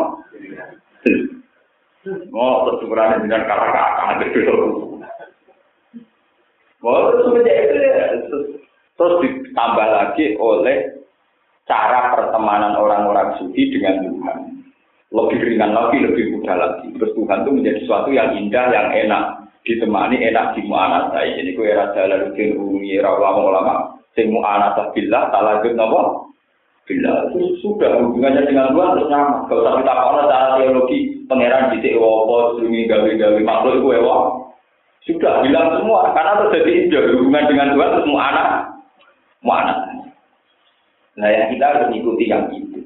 Oh, sekurane dengan kata-kata gitu. Oh, semenjak itu ya, terus ditambah lagi oleh cara pertemanan orang-orang suci dengan Tuhan. Lebih ringan lagi, lebih mudah lagi. Terus Tuhan itu menjadi sesuatu yang indah, yang enak. Ditemani enak di mu'anat saya. Ini kue era Jalaluddin Rumi, era ulama-ulama sing mu'anasah billah talajud napa? Bila sudah hubungannya dengan Tuhan terus sama. Kalau usah kita kalau secara teologi pangeran di apa sumi gawe-gawe makhluk itu sudah bilang semua. Karena terjadi sudah hubungan dengan Tuhan terus mu'anas mu'anas nah yang kita harus ikuti yang itu.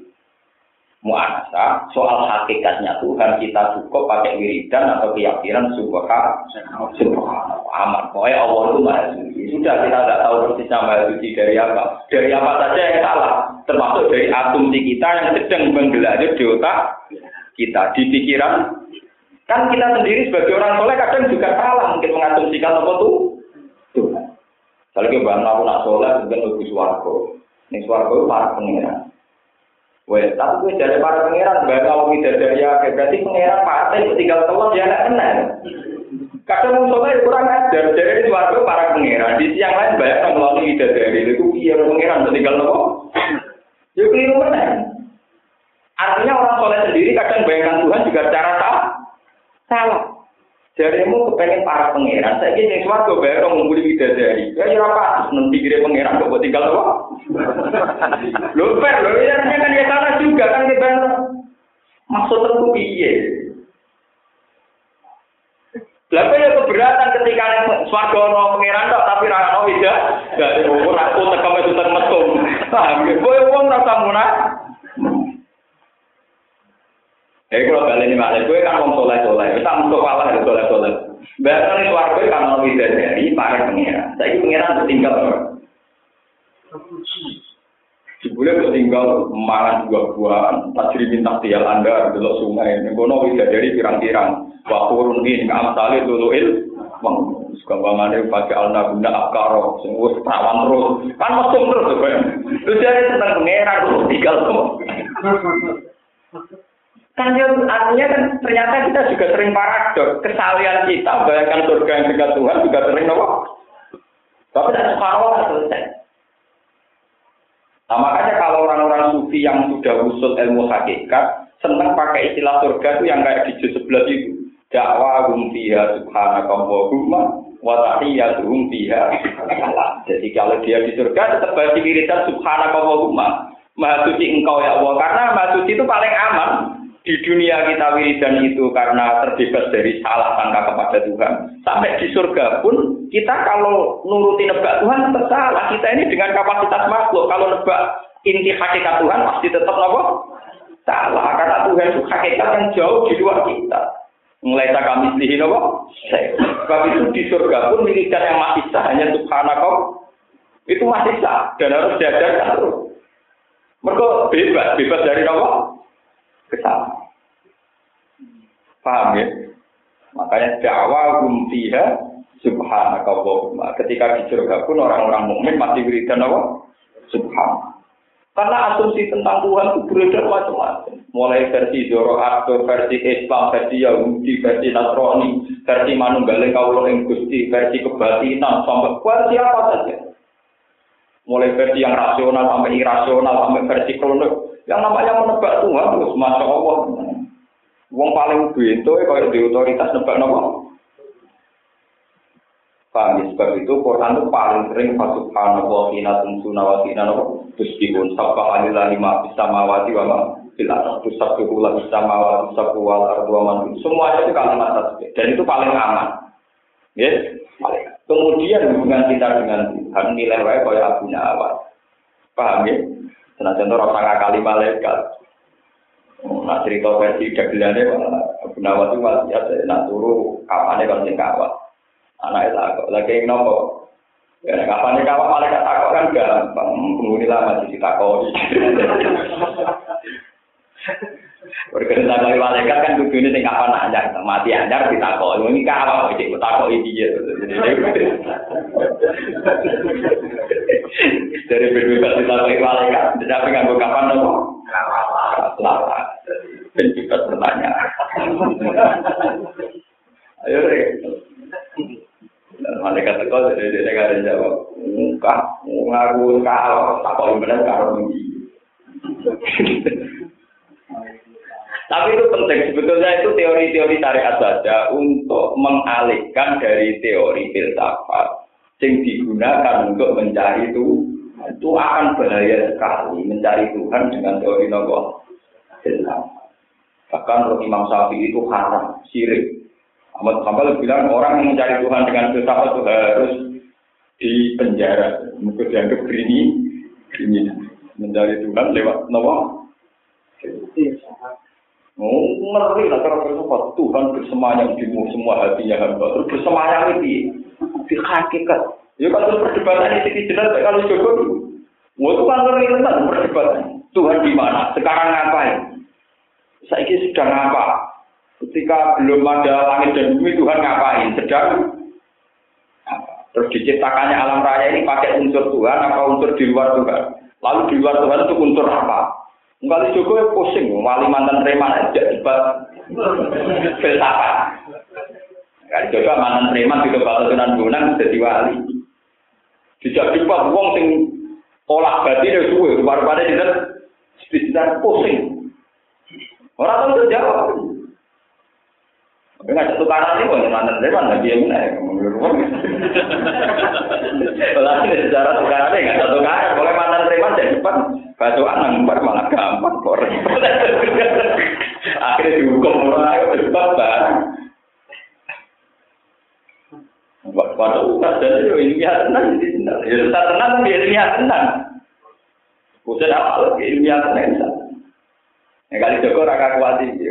Mu'anasa soal hakikatnya Tuhan kita cukup pakai wiridan atau keyakinan subhanallah subhanallah aman. Pokoknya Allah itu maha suci. Sudah kita tidak tahu persisnya maha suci dari apa. Dari apa saja yang salah. Termasuk dari asumsi kita yang sedang menggelar di otak kita. Di pikiran. Kan kita sendiri sebagai orang soleh kadang juga salah. Mungkin mengasumsikan apa tuh. Tuh. Kalau kita bahas aku nak soleh, mungkin lebih suarga. Ini itu para pengiran. Wes, tapi gue dari para pangeran, gak kalau tidak dari ya, berarti pangeran partai tinggal telur ya nggak kenal. Kadang musuhnya kurang ajar, jadi itu warga para pangeran. Di siang lain banyak yang melalui dari itu iya pangeran tinggal telur. Ya keliru mana? Artinya orang soleh sendiri kadang bayangkan Tuhan juga secara salah. Salah. Jarimu kepengen para pangeran, saya ingin yang suarga bayar orang ngumpuli bidadari. Ya ya apa? Nanti kira pangeran gak buat tinggal apa? Lo per, lo ya kan ya salah juga kan kita maksud tentu piye. Lalu ya keberatan ketika suarga orang pangeran dok, tapi rana no tidak. Gak ada umur aku tekam itu tekam metum. Paham ya? Boy uang rasa munah. Eh kalau kalian ini malah gue kan wong soleh soleh, kita untuk kalah dari soleh soleh. Bahkan itu warga kan mau tidak dari para pengiran. Saya pengiran tertinggal. Sebulan tertinggal makan buah-buahan, tak jadi minta tial anda di sungai. Ini kono tidak dari pirang-pirang. Waktu runin nggak masalah dulu il. Bang, gampangannya pakai alna bunda akaro, semua perawan terus. Kan mesum terus, terus jadi tentang pengiran terus tinggal semua. Kan ya, artinya kan ternyata kita juga sering paradok. Kesalian kita bayangkan surga yang dekat Tuhan juga sering nopo. Tapi tidak separuh selesai. Nah makanya kalau orang-orang sufi yang sudah usut ilmu hakikat, senang pakai istilah surga itu yang kayak di juz sebelah itu. Dakwa hum fiha subhanaka wa tahiyyatuhum fiha Jadi kalau dia di surga tetap baca wiridan subhanaka wa Maha suci engkau ya Allah. Karena maha suci itu paling aman di dunia kita wiridan itu karena terbebas dari salah sangka kepada Tuhan. Sampai di surga pun kita kalau nuruti nebak Tuhan tetap. Kita ini dengan kapasitas makhluk. Kalau nebak inti hakikat Tuhan pasti tetap apa? Salah. Karena Tuhan itu hakikat yang jauh di luar kita. Mulai tak kami selihin apa? Sebab itu di surga pun wiridan yang masih sah hanya subhanahu itu masih sah dan harus diajarkan terus. Mereka bebas, bebas dari apa? kesalahan. Paham ya? Makanya dakwah fiha subhanaka Allahumma. Ketika di surga pun orang-orang mukmin masih wiridan apa? Subhan. Karena asumsi tentang Tuhan itu beredar macam-macam. Mulai versi Zoroaster, versi Islam, versi Yahudi, versi Nasrani, versi Manunggaleng Kaulo Gusti, versi kebatinan, sampai versi apa saja. Mulai versi yang rasional sampai irasional, sampai versi kronik. Yang namanya menebak Tuhan terus masya Allah. Wong paling ya kalau di otoritas nebak nopo. Paham ya? Sebab itu Quran itu paling sering Subhanallah hina tumsuna wa hina nopo. Terus dibun sabba alillah lima bisa mawati wa ma bila terus sabtu kula bisa mawati sabtu wal ardu wa. Semuanya itu kalimat tasbih dan itu paling aman. Ya, paling. Kemudian hubungan kita dengan Tuhan nilai wae kaya Abu Nawas. Paham ya? Senajan itu rasa kali malaikat. Nah cerita versi dagelannya Abu Nawas itu masih ada. Nah turu kapannya kan sing. Anak itu takut. Lagi nopo. Ya kapannya kawat malaikat takut kan gampang. Penghuni lama di takut. Berkena kali malaikat kan kudu ini sing kapan anyar, mati anyar ditakok. Ini kawat iki takok iki ya. Dari berbeda ditakok malaikat, tapi nganggo kapan nopo? Selamat. Dan kita bertanya. Ayo deh. Malaikat teko jadi dia ada jawab. Enggak, ngaku kalau takok bener karo iki. Tapi itu penting, sebetulnya itu teori-teori syariat saja untuk mengalihkan dari teori filsafat yang digunakan untuk mencari itu itu akan bahaya sekali mencari Tuhan dengan teori filsafat. Bahkan Imam Syafi'i itu haram, sirik. Ahmad Hambal bilang orang yang mencari Tuhan dengan filsafat itu harus di penjara, mungkin dianggap ini, ini mencari Tuhan lewat nopo Oh, ngeri lah cara filsafat. Tuhan bersemayam di semua hatinya hamba. Terus bersemayam itu di hakikat. Ya kan terus ini jelas kalau Joko dulu. Mau itu kan ngeri tentang perdebatan. Tuhan di mana? Sekarang ngapain? Saya sedang apa? Ketika belum ada langit dan bumi, Tuhan ngapain? Sedang Terus diciptakannya alam raya ini pakai unsur Tuhan apa unsur di luar Tuhan? Lalu di luar Tuhan itu unsur apa? Enggak Joko pusing, wali mantan preman aja debat filsafat. Kali coba mantan preman di debat Sunan Bonang jadi wali. Dijak debat wong sing olah batin itu suwe, baru-baru tidak pusing. Orang tahu jawab. Tapi nggak satu kanan ini bukan mantan preman, lagi yang mana? Kalau sejarah tukaran nggak satu kanan, boleh mantan preman jadi depan. Batuan nangbar malah gampang kok. Akhirnya dihukum orang ayo cepat barang. Pada umat dan itu ilmiah tenang. Ya tetap tenang tapi ilmiah tenang. Bukan apa lagi ilmiah tenang. Ya kali Joko raka kuat ini,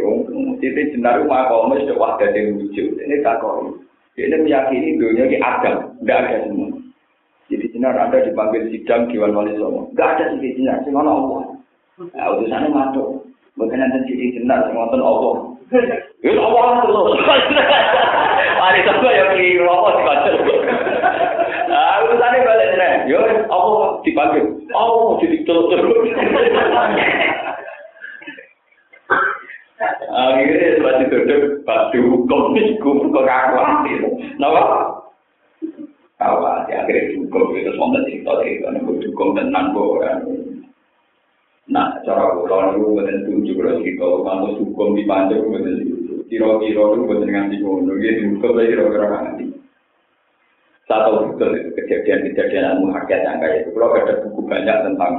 Siti jenar rumah kaum sudah wah dari wujud. Ini tak kau. Ini meyakini dunia ini ada, tidak ada semua. Jadi Sinar ada dipanggil sidang Dewan Wali Songo. Gak ada Sinar, sing ono Allah. Nah, utusannya mantu. Bukan Siti Sinar, sing nonton Allah. Ya Allah terus. Mari coba ya keliru apa sih kacau. Nah, utusannya balik nih. Yo, Allah dipanggil. Allah jadi terus. Akhirnya setelah ditutup, pas dihukum, dihukum, kok gak khawatir. Kenapa? Khawatir, akhirnya dihukum. Itu semua cerita-cerita, aku dihukum dan nanggo orang. Nah, cara pulau itu bukan tujuh belas kita, kalau hukum di Bandung bukan itu. Kira-kira itu bukan dengan di Bandung, dia dihukum lagi kira-kira nanti. Satu betul itu kejadian-kejadian yang menghargai yang kayak itu. Kalau ada buku banyak tentang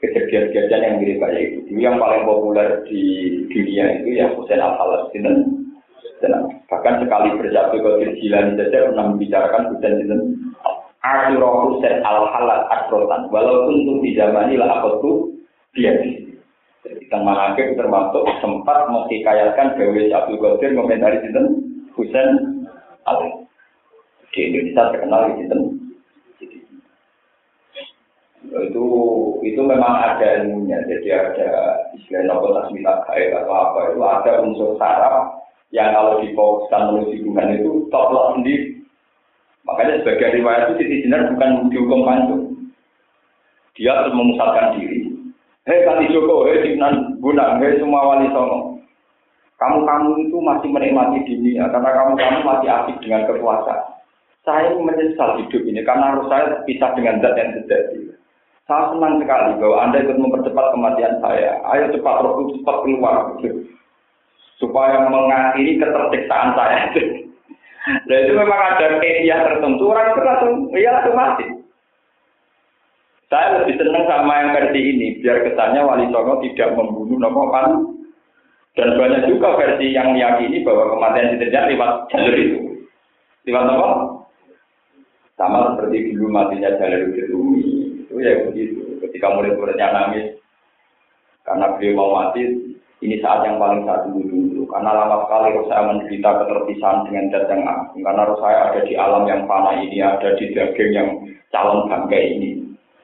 kejadian-kejadian yang mirip kayak itu. Jadi yang paling populer di dunia itu ya Hussein al Palestina. Bahkan sekali bersatu ke Jilani saja pernah membicarakan Hussein Sinten. Asyurah Hussein al Halal Akrotan. Walaupun untuk di zaman ini lah apa tuh dia Tang Malake termasuk sempat menghikayatkan Dewi Abdul Qadir komentari Sinten Hussein al di Indonesia terkenal di Sinten itu itu memang ada ilmunya. Jadi ada istilah nopo tasmita kait atau apa. Itu ada unsur saraf yang kalau difokuskan menuju hubungan itu toplok sendiri. Makanya sebagai riwayat itu Siti Jenar bukan dihukum panjang dia harus memusatkan diri. Hei Kati Joko, hei Sinan Gunang, hei semua wali songo. Kamu-kamu itu masih menikmati dunia karena kamu-kamu masih asik dengan kekuasaan. Saya menyesal hidup ini karena harus saya pisah dengan zat yang terjadi saya senang sekali bahwa Anda ikut mempercepat kematian saya. Ayo cepat roh cepat keluar. Supaya mengakhiri ketersiksaan saya. Dan itu memang ada media tertentu, orang itu langsung, iya langsung mati. Saya lebih senang sama yang versi ini, biar kesannya Wali Songo tidak membunuh Nopo Pan. Dan banyak juga versi yang meyakini bahwa kematian terjadi lewat jalur itu. Lewat? Sama seperti dulu matinya jalur itu itu ya begitu. Ketika murid-muridnya nangis karena beliau mau mati, ini saat yang paling saya tunggu dulu. Karena lama sekali saya menderita keterpisahan dengan zat yang agung. Karena saya ada di alam yang panah ini, ada di daging yang calon bangkai ini.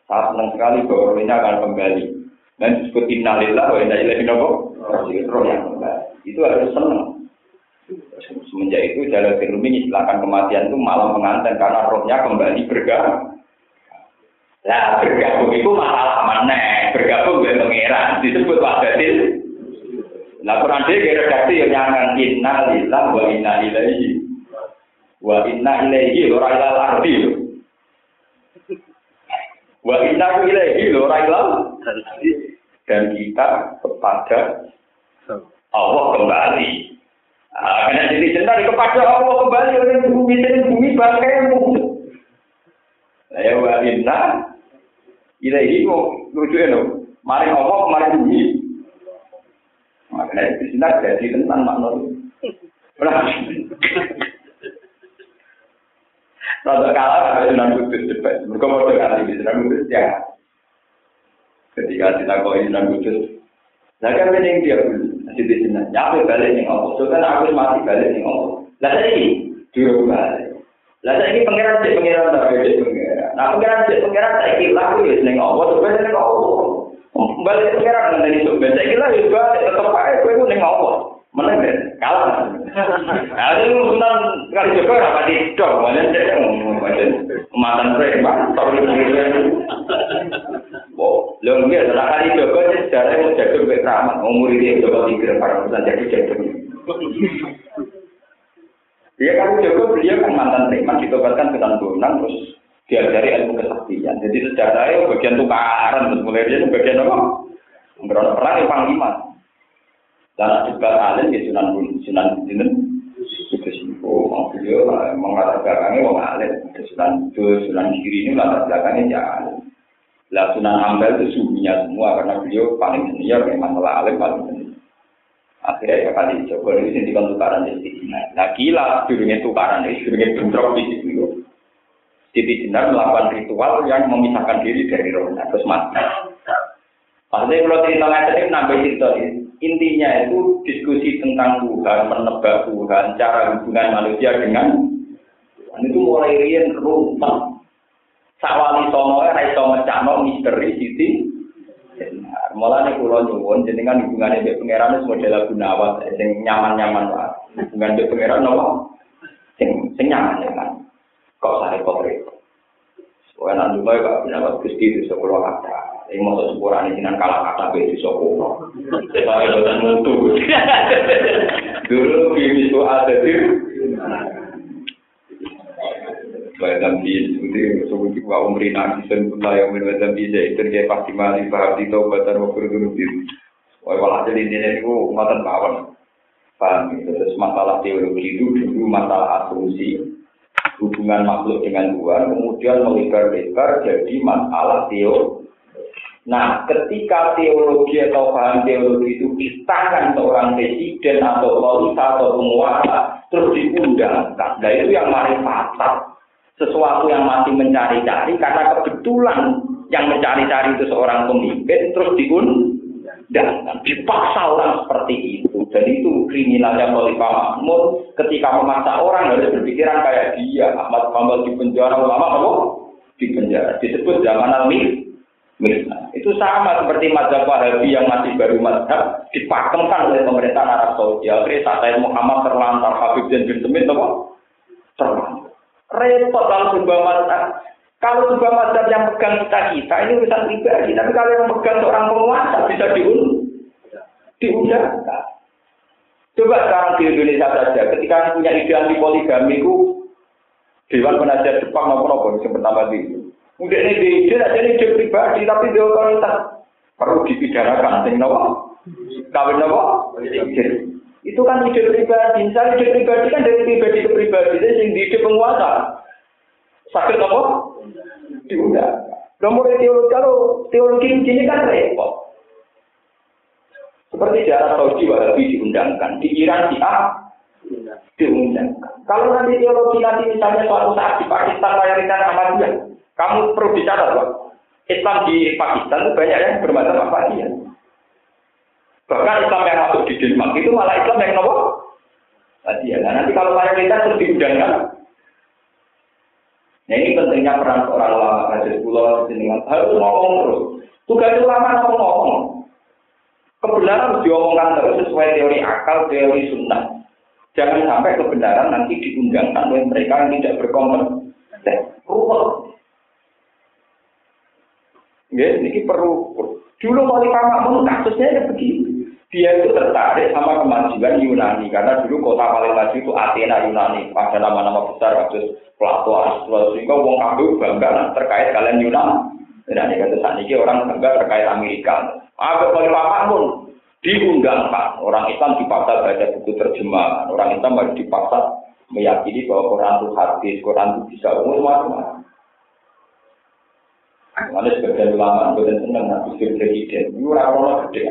Saya senang sekali bahwa ini akan kembali. Dan disebut innalillah wa inna ilaihi roh yang kembali. Itu harus senang. Semenjak itu jalan firmi istilahkan kematian itu malam mengantar karena rohnya kembali bergerak Nah, bergabung itu masalah mana? Bergabung dengan pangeran disebut wahdatil. Nah, Quran dia redaksi yang nyangan inna lillah wa inna ilaihi. Wa inna ilaihi ora ilal ardi. Wa inna ilaihi ora ilal dan kita kepada Allah kembali. Nah, karena jadi cinta kepada Allah kembali oleh bumi dan bumi bangkai Ya wa inna ilahi kok lucu ya Mari Allah, mari bumi. Makanya di sini jadi tentang makna itu. Rada kalah ada Sunan Kudus debat. Mereka mau dengar di Sunan Kudus ya. Ketika kita kau Sunan Kudus, nah kan yang dia dulu. Siti jeneng. Nyape balik ning Allah. Kan aku mati balik ning Allah. Lah saiki dulu balik. Lah saiki pangeran cek pangeran ta beda pangeran. Nah pangeran cek pangeran saiki laku wis ning Allah, balik ning Allah. Balik pangeran ngene iso ben saiki lah wis balik tetep ae kowe ning Allah. Meneng ben kalah. Ada yang sunan kali juga rapati dok, mana cek mantan preman, tapi Oh, lho nggih ora kali Joko sejarah jago mbek Rahmat, umur iki Joko tiga para pesan jadi jago. Dia kan Joko beliau kan mantan preman ditobatkan ke Tanbunan terus diajari ilmu kesaktian. Jadi sejarahnya bagian tukaran terus mulai dia bagian apa? Berono perang yang panglima. Dan juga alim di Sunan Sunan Sunan itu sih. Oh, beliau mengatakan belakangnya mau alim. Sunan Sunan kiri ini latar belakangnya jangan. Lah Sunan Ampel itu suhunya semua karena beliau paling senior memang masalah alim paling senior. Akhirnya ya kali coba ini sini kan tukaran di sini. Nah gila dulunya tukaran ini dulunya bentrok di situ. Siti Jenar melakukan ritual yang memisahkan diri dari rohnya terus mati. Maksudnya kalau cerita nggak nambah cerita intinya itu diskusi tentang Tuhan, menebak Tuhan, cara hubungan manusia dengan Tuhan itu mulai rian rumah Sawali sono ora iso mecano misteri sisi. jenengan. Mula nih kulo nyuwun jenengan hubungannya dengan pangeran itu model lagu nawat, sing nyaman nyaman lah. Hubungan dengan pangeran nopo, sing sing nyaman nyaman. Kok saya kopi? Soalnya nanti mau ya pak, nyawat kristi di sekolah kata. Ini mau sesuatu orang ini kan kalah kata be di. Saya mau mutu. Dulu kimi soal detil. Wa zambi sebuti sebuti wa umri nasi sen pula yang min wa zambi saya itu dia pasti mati paham di taubatan wa kurun di Wah walah jadi ini itu ngotot mawon. Paham itu terus masalah teologi itu dulu masalah asumsi hubungan makhluk dengan Tuhan kemudian melebar-lebar jadi masalah teologi. Nah, ketika teologi atau paham teologi itu di tangan seorang presiden atau lolita atau penguasa, terus diundangkan. Nah, itu yang mari fatal sesuatu yang masih mencari-cari karena kebetulan yang mencari-cari itu seorang pemimpin terus diundang dipaksa orang seperti itu dan itu kriminalnya Khalifah Mahmud ketika memaksa orang harus berpikiran kayak dia Ahmad Bambal di penjara ulama apa di penjara disebut zaman al Nah, itu sama seperti mazhab Wahabi yang masih baru mazhab dipakemkan oleh pemerintah Arab Saudi. Akhirnya saat Muhammad terlantar Habib dan bin Semit apa? Terlantar. Repot kalau sebuah mazhab. Kalau sebuah mazhab yang pegang kita kita ini urusan pribadi, tapi kalau yang pegang seorang penguasa bisa diun diundangkan. Coba sekarang di Indonesia saja, ketika punya ide anti poligami itu Dewan Penasihat Jepang maupun apa yang pertama itu. Mungkin ini ide aja ide pribadi, tapi di otoritas perlu dipidanakan. Sing nopo? Kawin nopo? Itu kan ide pribadi. Misalnya ide pribadi kan dari pribadi ke pribadi. Jadi yang ide penguasa. Sakit apa? Diundang. Nomor teologi, kalau teologi ini kan repot. Seperti di Arab Saudi Wahabi diundangkan. Di Iran di A diundangkan. Kalau nanti teologi nanti misalnya suatu saat di Pakistan mayoritas Ahmadiyah. Kamu perlu bicara loh. Islam di Pakistan itu banyak yang bermacam Ahmadiyah. Bahkan Islam yang masuk di Denmark itu malah Islam yang nopo. Tadi ya. Nah, nanti kalau mayoritas terus diundangkan. Nah ini pentingnya peran seorang ulama kajian pulau dengan harus ngomong terus. Tugas ulama ngomong ngomong. Kebenaran harus diomongkan terus sesuai teori akal, teori sunnah. Jangan sampai kebenaran nanti diundangkan oleh mereka yang tidak berkompeten. Ya, ini perlu. Dulu wali Makmun kasusnya ya begini dia itu tertarik sama kemajuan Yunani karena dulu kota paling maju itu Athena Yunani ada nama-nama besar kasus Plato Aristoteles sehingga wong kabeh bangga terkait kalian Yunani. Dan ini kata saat ini orang bangga terkait Amerika. Apa paling pun diundang pak. Orang Islam dipaksa baca buku terjemahan. Orang Islam harus dipaksa meyakini bahwa Quran itu hadis Quran itu bisa umum semua Mana sebagian ulama, bukan senang, habis presiden, ini orang-orang gede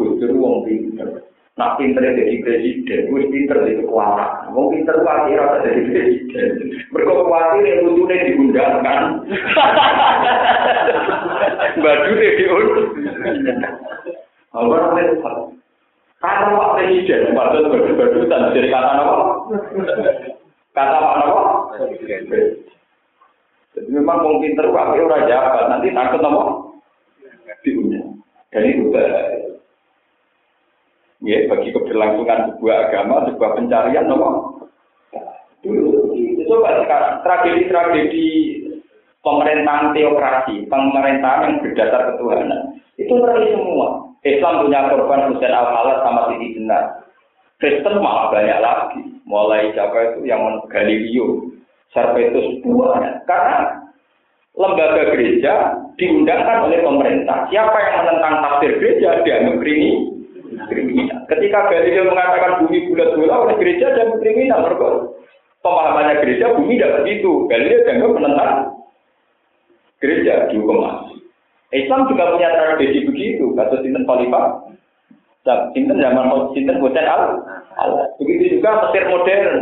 Gus Dur wong pinter. Nak pinter jadi presiden, gue pinter jadi kekuatan. Wong pinter pasti rasa jadi presiden. Mereka khawatir yang lucunya diundangkan. Baju deh diundang. Apa namanya? Kata Pak Presiden, padahal berdudukan dari kata apa? Kata Pak apa? Jadi memang mau pinter tapi orang jabat, nanti takut apa? Diundang. Dan itu Ya, bagi keberlangsungan sebuah agama, sebuah pencarian, apa? Dulu, coba sekarang, tragedi-tragedi pemerintahan teokrasi, pemerintahan yang berdasar ketuhanan, itu ngeri semua. Islam punya korban Husain al sama Siti Jenar. Kristen malah banyak lagi. Mulai siapa itu yang Galileo, Servetus buahnya. Karena lembaga gereja diundangkan oleh pemerintah. Siapa yang menentang tafsir gereja dianggap kriminal. Ketika Galileo mengatakan bumi bulat bola oleh gereja dan kriminal, pemahamannya gereja bumi tidak begitu. Galileo dianggap menentang gereja dihukum mati. Islam juga punya tradisi begitu. Kata Sinten Khalifah, Sinten zaman Sinten Hussein al Begitu juga Mesir modern.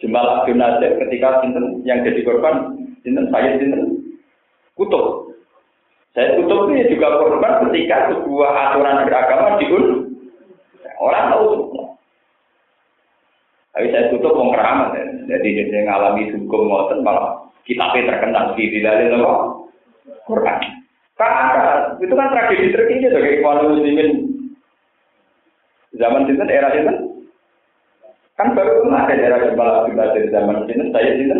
Jemal Abdul Nasir ketika Sinten yang jadi korban, Sinten saya Sinten kutub. Saya kutub ini juga korban ketika sebuah aturan beragama diun. Orang tahu semua. Tapi saya tutup mau keramat, jadi dia ngalami hukum ngoten malah kitabnya terkenal di dalam Quran. Kakak, itu kan tragedi terkini sebagai ikhwan muslimin. Zaman itu era itu kan baru kemarin era Jembal Abdullah dari zaman itu saya itu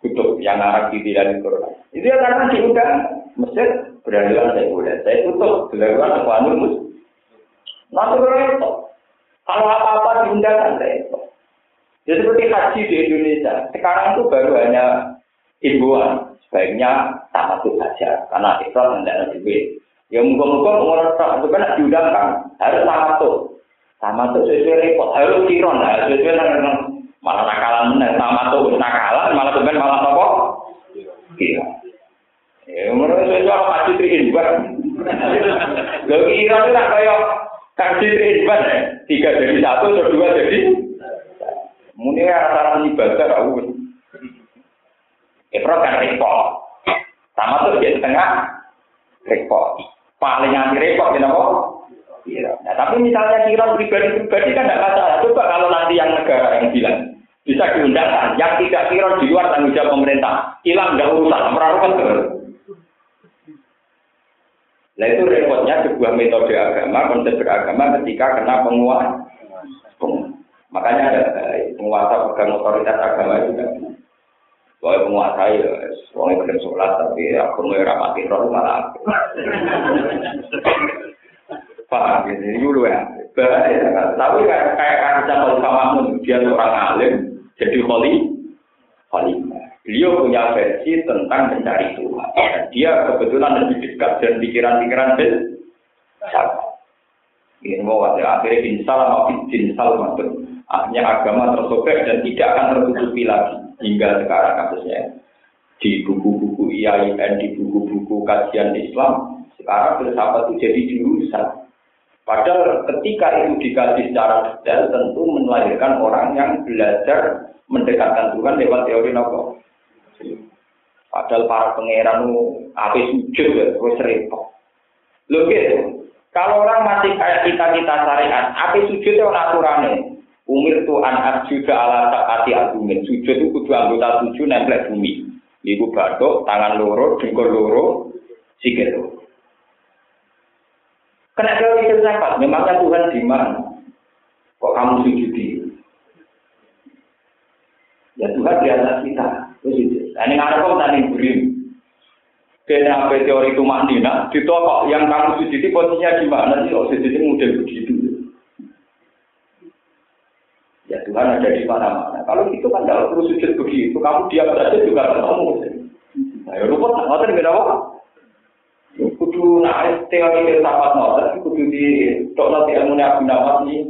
kutub yang Arab di dalam Quran. Itu ya karena diundang Mesir beradaban saya boleh. Saya tutup beradaban ikhwan muslim. Nanti itu. Kalau apa-apa diundang kan itu. Jadi seperti haji di Indonesia. Sekarang itu baru hanya himbauan sebaiknya tamatut saja karena itu tidak ada duit. Ya muka-muka ngurus tak itu kan diundangkan harus tamatut. Tamatut sesuai repot harus kiron lah sesuai dengan malah nakalan mana tamatut nakalan malah tuh malah apa? Iya. Ya menurut saya apa haji terinbat. Lo kira itu tak kayak haji terinbat ya. Tiga jadi satu, dua jadi. Mungkin rata-rata ibadah aku Ifrat kan repot. Sama tuh di tengah repot. Paling anti repot kenapa? Iya. Nah, tapi misalnya kira pribadi-pribadi kan tidak masalah. Coba kalau nanti yang negara yang bilang bisa diundangkan, yang tidak kira di luar tanggung jawab pemerintah, hilang nggak urusan, merarukan terus. Nah itu repotnya sebuah metode agama, konsep beragama ketika kena penguasa. Makanya ada penguasa pegang otoritas agama juga. Soalnya penguasa ya, soalnya belum sholat, tapi aku mau rapati roh malah aku. Paham ya, ini dulu ya. Bahaya kan. Tapi kayak kayak kaca kalau kamu dia seorang alim, jadi kholi, kholi. Beliau punya versi tentang mencari Tuhan. Dia kebetulan lebih dekat dan pikiran-pikiran siapa. Ini mau ada akhirnya insal sama insal. Akhirnya agama tersobek dan tidak akan tertutupi lagi hingga sekarang kasusnya di buku-buku IAIN, di buku-buku kajian Islam, sekarang filsafat itu jadi jurusan. Padahal ketika itu dikaji secara detail, tentu melahirkan orang yang belajar mendekatkan Tuhan lewat teori nopo. Padahal para pangeran apa sujud ya, terus repot. Loh gitu, kalau orang masih kayak kita-kita syariat, apa sujud itu aturannya? Umir Tuhan juga ala sakati agumin. Sujud itu kudu anggota tujuh nempel bumi. Ibu batuk, tangan loro, dengkul loro, sikit loro. Kena teori filsafat, memangnya Tuhan di mana? Kok kamu sujudi? Ya Tuhan di atas kita. Nah, ini ada kok tadi beri. Kena teori itu maknina, ditokok yang kamu sujudi posisinya di mana sih? Oh, sujudi mudah begitu. Ya Tuhan ada di mana-mana. Kalau gitu kan kalau terus sujud begitu, kamu diam saja juga ketemu. Nah, ya nggak ngotot nggak apa. Kudu naik teori filsafat ngotot, kudu di tok nanti ilmu Abu nih.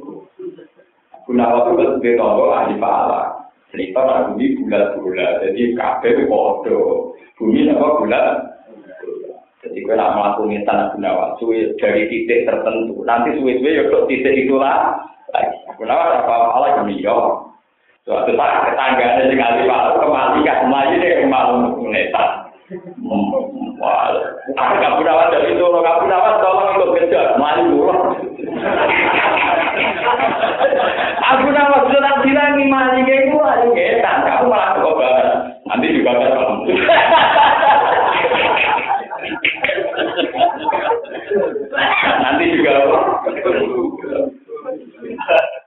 Abu itu lebih tonggo ahli pahala. Cerita nak bumi bulat-bulat, jadi kafe bodoh. Bumi apa bulat? Jadi kalau nak melakukan tanah Nawas, dari titik tertentu, nanti suwe-suwe ya titik itulah Kenapa apa malah kami yo? Suatu saat tetangganya sing ahli palu kemati kan melayu deh malu menetas. Wah, aku gak punya wadah itu, gak wadah tolong ikut kerja, melayu Aku nak waktu tak bilang imani gue, ayo getan. Kamu malah kok Nanti juga bakal. Nanti juga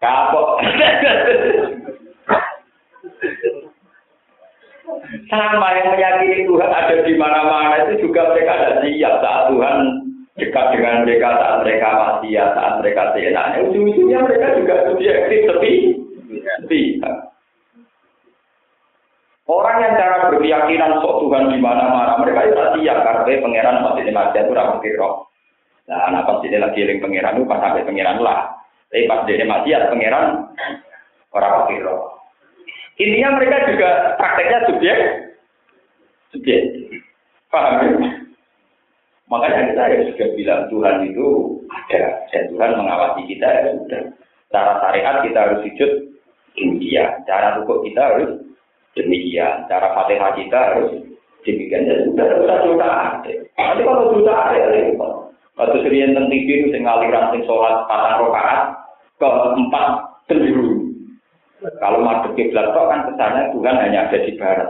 kapok. Sama yang meyakini Tuhan ada di mana-mana itu juga mereka ada siap saat Tuhan dekat dengan mereka saat mereka masih ya saat mereka seenaknya. Ujung-ujungnya mereka juga subjektif tapi tidak. Orang yang cara berkeyakinan sok Tuhan di mana-mana, mereka itu siap karena pangeran masih di masjid itu rapi roh. Nah, anak pas dia lagi eling pangeran itu pas sampai pangeran lah. Tapi pas dia maksiat pangeran orang roh. Intinya mereka juga prakteknya subjek, subjek. Paham ya? Makanya kita ya sudah bilang Tuhan itu ada dan Tuhan mengawasi kita ya sudah. Cara syariat kita harus sujud demikian. Cara rukuk kita harus demikian. Cara fatihah kita harus demikian. Ya sudah, sudah sudah ada. Tapi kalau sudah ada ya repot. Waktu serian tentang TV itu aliran sing sholat patang rokaat ke empat keliru. Kalau madep kiblat kok kan kesannya Tuhan hanya ada di barat.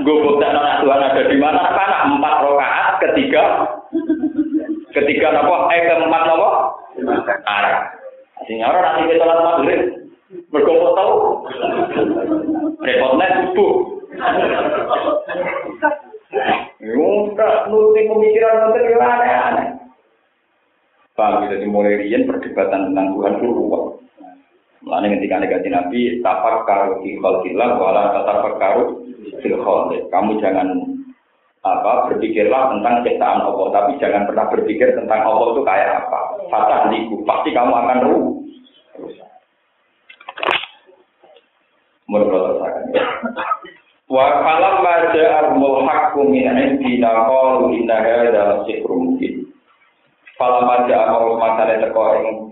Gue bukti anak Tuhan ada di mana? Karena empat rokaat ketiga ketiga nopo eh keempat nopo arah. Artinya orang nanti kita sholat maghrib berkumpul tahu repotnya subuh. Enggak, nuruti pemikiran nanti aneh-aneh. Paham, jadi mulai rian perdebatan tentang Tuhan itu. Mulane ketika negatif Nabi, tapak karu di khalqillah wala tapak karu fil Kamu jangan apa berpikirlah tentang ciptaan Allah, tapi jangan pernah berpikir tentang Allah itu kayak apa. Fatah liku, pasti kamu akan ruh. Menurut saya. Wa kalam baca armul hakku min indina qalu inna hadza sihrun mubin. Falam baca armul masale teko ing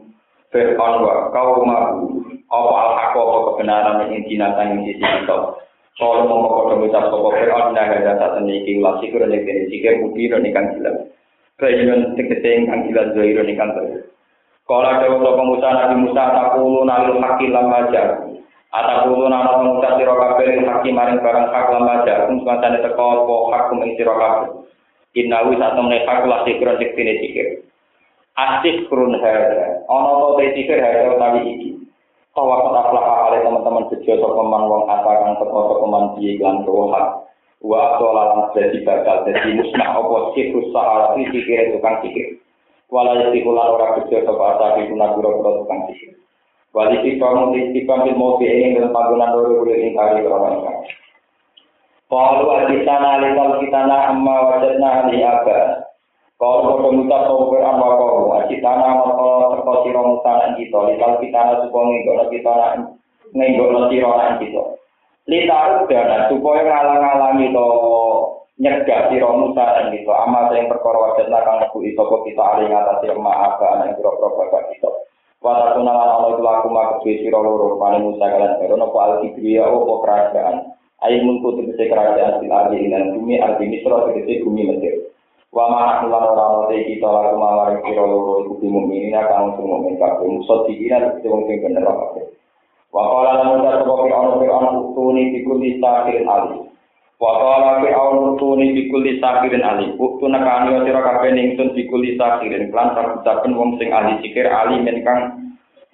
Fir'aun wa kaumahu apa al-haqqa apa kebenaran yang dinatang yang sisi kita. Soal mongko padha ngucap sapa Fir'aun nah ada saat iki ulah sikur nek dene sikir budi ro nikan jelas. Kayen tegese ingkang jelas zahir nikan bae. Kala dewa sapa Musa nabi Musa takulu nalil hakil lama jar. Atakulu nana pengucap sira kabeh hakim maring barang hak lama jar. Kum semacane teko apa hak kum ing sira kabeh. Innawi sak temene hak nek dene sikir. asik kurun hada. Ono to te sikir hada utawi iki. Kawa kota pelaka oleh teman-teman bejo sopo man wong atakan teko sopo man piye iklan rohat. Wa atau lalang jadi bakal jadi musnah opo sikus sahara ini sikir tukang sikir. Walau jadi kulan orang bejo sopo asabi guna biro-biro tukang sikir. Kita mau distipan di mobil ini dengan panggungan dulu boleh ingkari ini. Kalau di sana lekal kita na amma. Kalau kau Quran wa kau, aji tanah maka teko siro musanan kita, likal kita na suko nginggono kita na nginggono siro na kita. Litaruh dana supaya ngalang-alangi to nyegah siro musanan kita, amal yang perkara wajan kang nebu iso kita ali ngatasi emak aga anak biro-biro bapak kita. Wata kunalan Allah itu laku maka siro loro, paling musa kalian karo nopo al-kibriya opo kerajaan. Ayo mungku tegese kerajaan sil ardi bumi ardi misro tegese bumi Mesir. wa ma akhlan ora mate kita lan kemawari kira loro iku dimungkinina kang sing mukmin kabeh. Mesti kira sing sing bener apa wa qala lan ta sebabi ana fi utuni bi kulli sakir ali wa qala fi ana utuni bi kulli sakir ali utun kan sira kabeh ningsun sun bi kulli sakir lan sakjaken wong sing ahli sikir ali men kang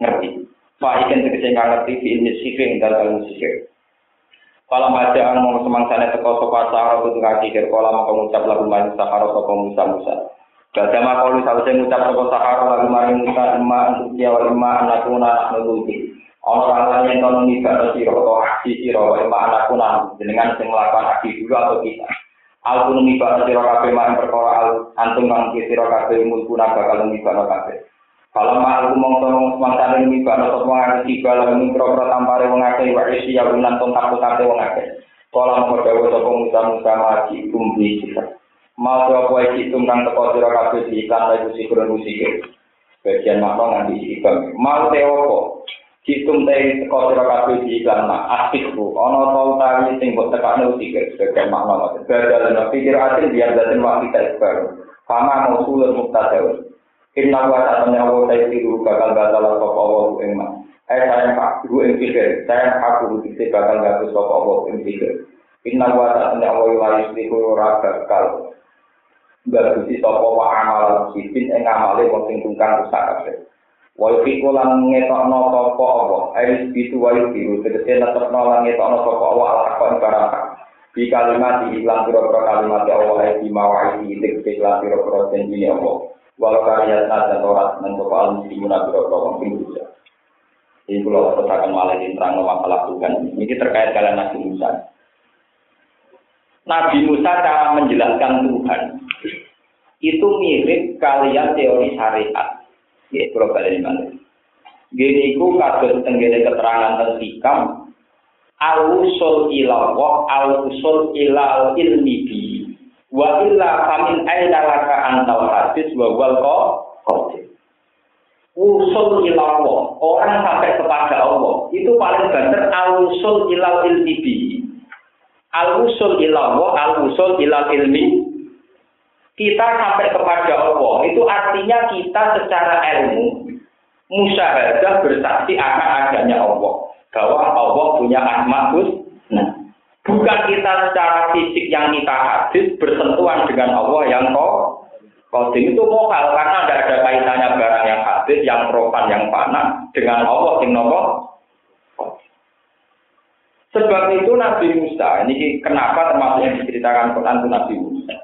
ngerti. Fa iken tegese kang ngerti bi ini sikir dalan sikir Kalau bacaan mau semangsane teko sopa sahara itu ngaji kir kola mau mengucap lagu maring sahara sopa musa musa. Gada maka lu sausnya mengucap sopa sahara lagu maring musa untuk dia wal emak anakuna anak nuluti. Orang orang yang non nibak siro atau aksi siro emak anakuna dengan sing melakukan aksi dulu atau kita. Al pun nibak siro kafe maring perkara antum kang siro kafe mulku naga kalau nibak Kalau malu mau tolong semasa ini mikro atau semua ada tiga lalu mikro pro tampare wong ake wa isi ya bulan tong takut tante wong ake. Kalau mau berdewa toko muda muda maji kumbi sisa. Mau tua kue itu nang toko tiro kafe di ikan lagi si kurun. Bagian makro nanti si ikan. Mau teo ko. Kitum teh toko tiro kafe di ikan ma asik bu. Ono tau tali sing bot tekan lu tiga. Bagian makro nanti. Bagian lo pikir asik biar jatuh waktu kita sekarang. Kamu mau sulur. Inna wa ta'ala wa ta'ala bakal batal sapa wa ing ma. Eh saya pak guru ing pikir, saya aku iki bakal gawe sapa wa ing pikir. Inna wa ta'ala wa la yuslihu ora bakal bagusi sapa wa amal sifin ing wong sing tungkang rusak kabeh. Wa yufiku lan ngetokno sapa apa, ai itu wa yufiku tegese netepno lan ngetokno sapa apa al haqqa ing barang Di kalimat di iklan pira-pira kalimat Allah ai mawa iki tegese iklan pira-pira janji Allah. Walau karya dan torat dan sapa al muslimuna pira-pira wong sing rusak. Ini kalau katakan malah ini terang masalah Tuhan. Ini terkait kalian Nabi Musa. Nabi Musa cara menjelaskan Tuhan itu mirip kalian teori syariat. Ya, kalau kalian mana? Gini ku kados tenggene keterangan tentang hikam al-usul ilallah al-usul ilal ilmi bi wa illa famin aina laka antal hadis wa wal qadir usul ilallah orang sampai kepada Allah itu paling benar al-usul ilal ilmi al-usul ilallah al-usul ilal ilmi. Kita sampai kepada Allah itu artinya kita secara ilmu musyahadah bersaksi akan adanya Allah. Bahwa Allah punya asma nah bukan kita secara fisik yang kita hadis bersentuhan dengan Allah yang kok Kodim itu mokal karena tidak ada kaitannya barang yang hadis, yang profan, yang panah dengan Allah yang nopo. Sebab itu Nabi Musa, ini kenapa termasuk yang diceritakan Quran itu Nabi Musa.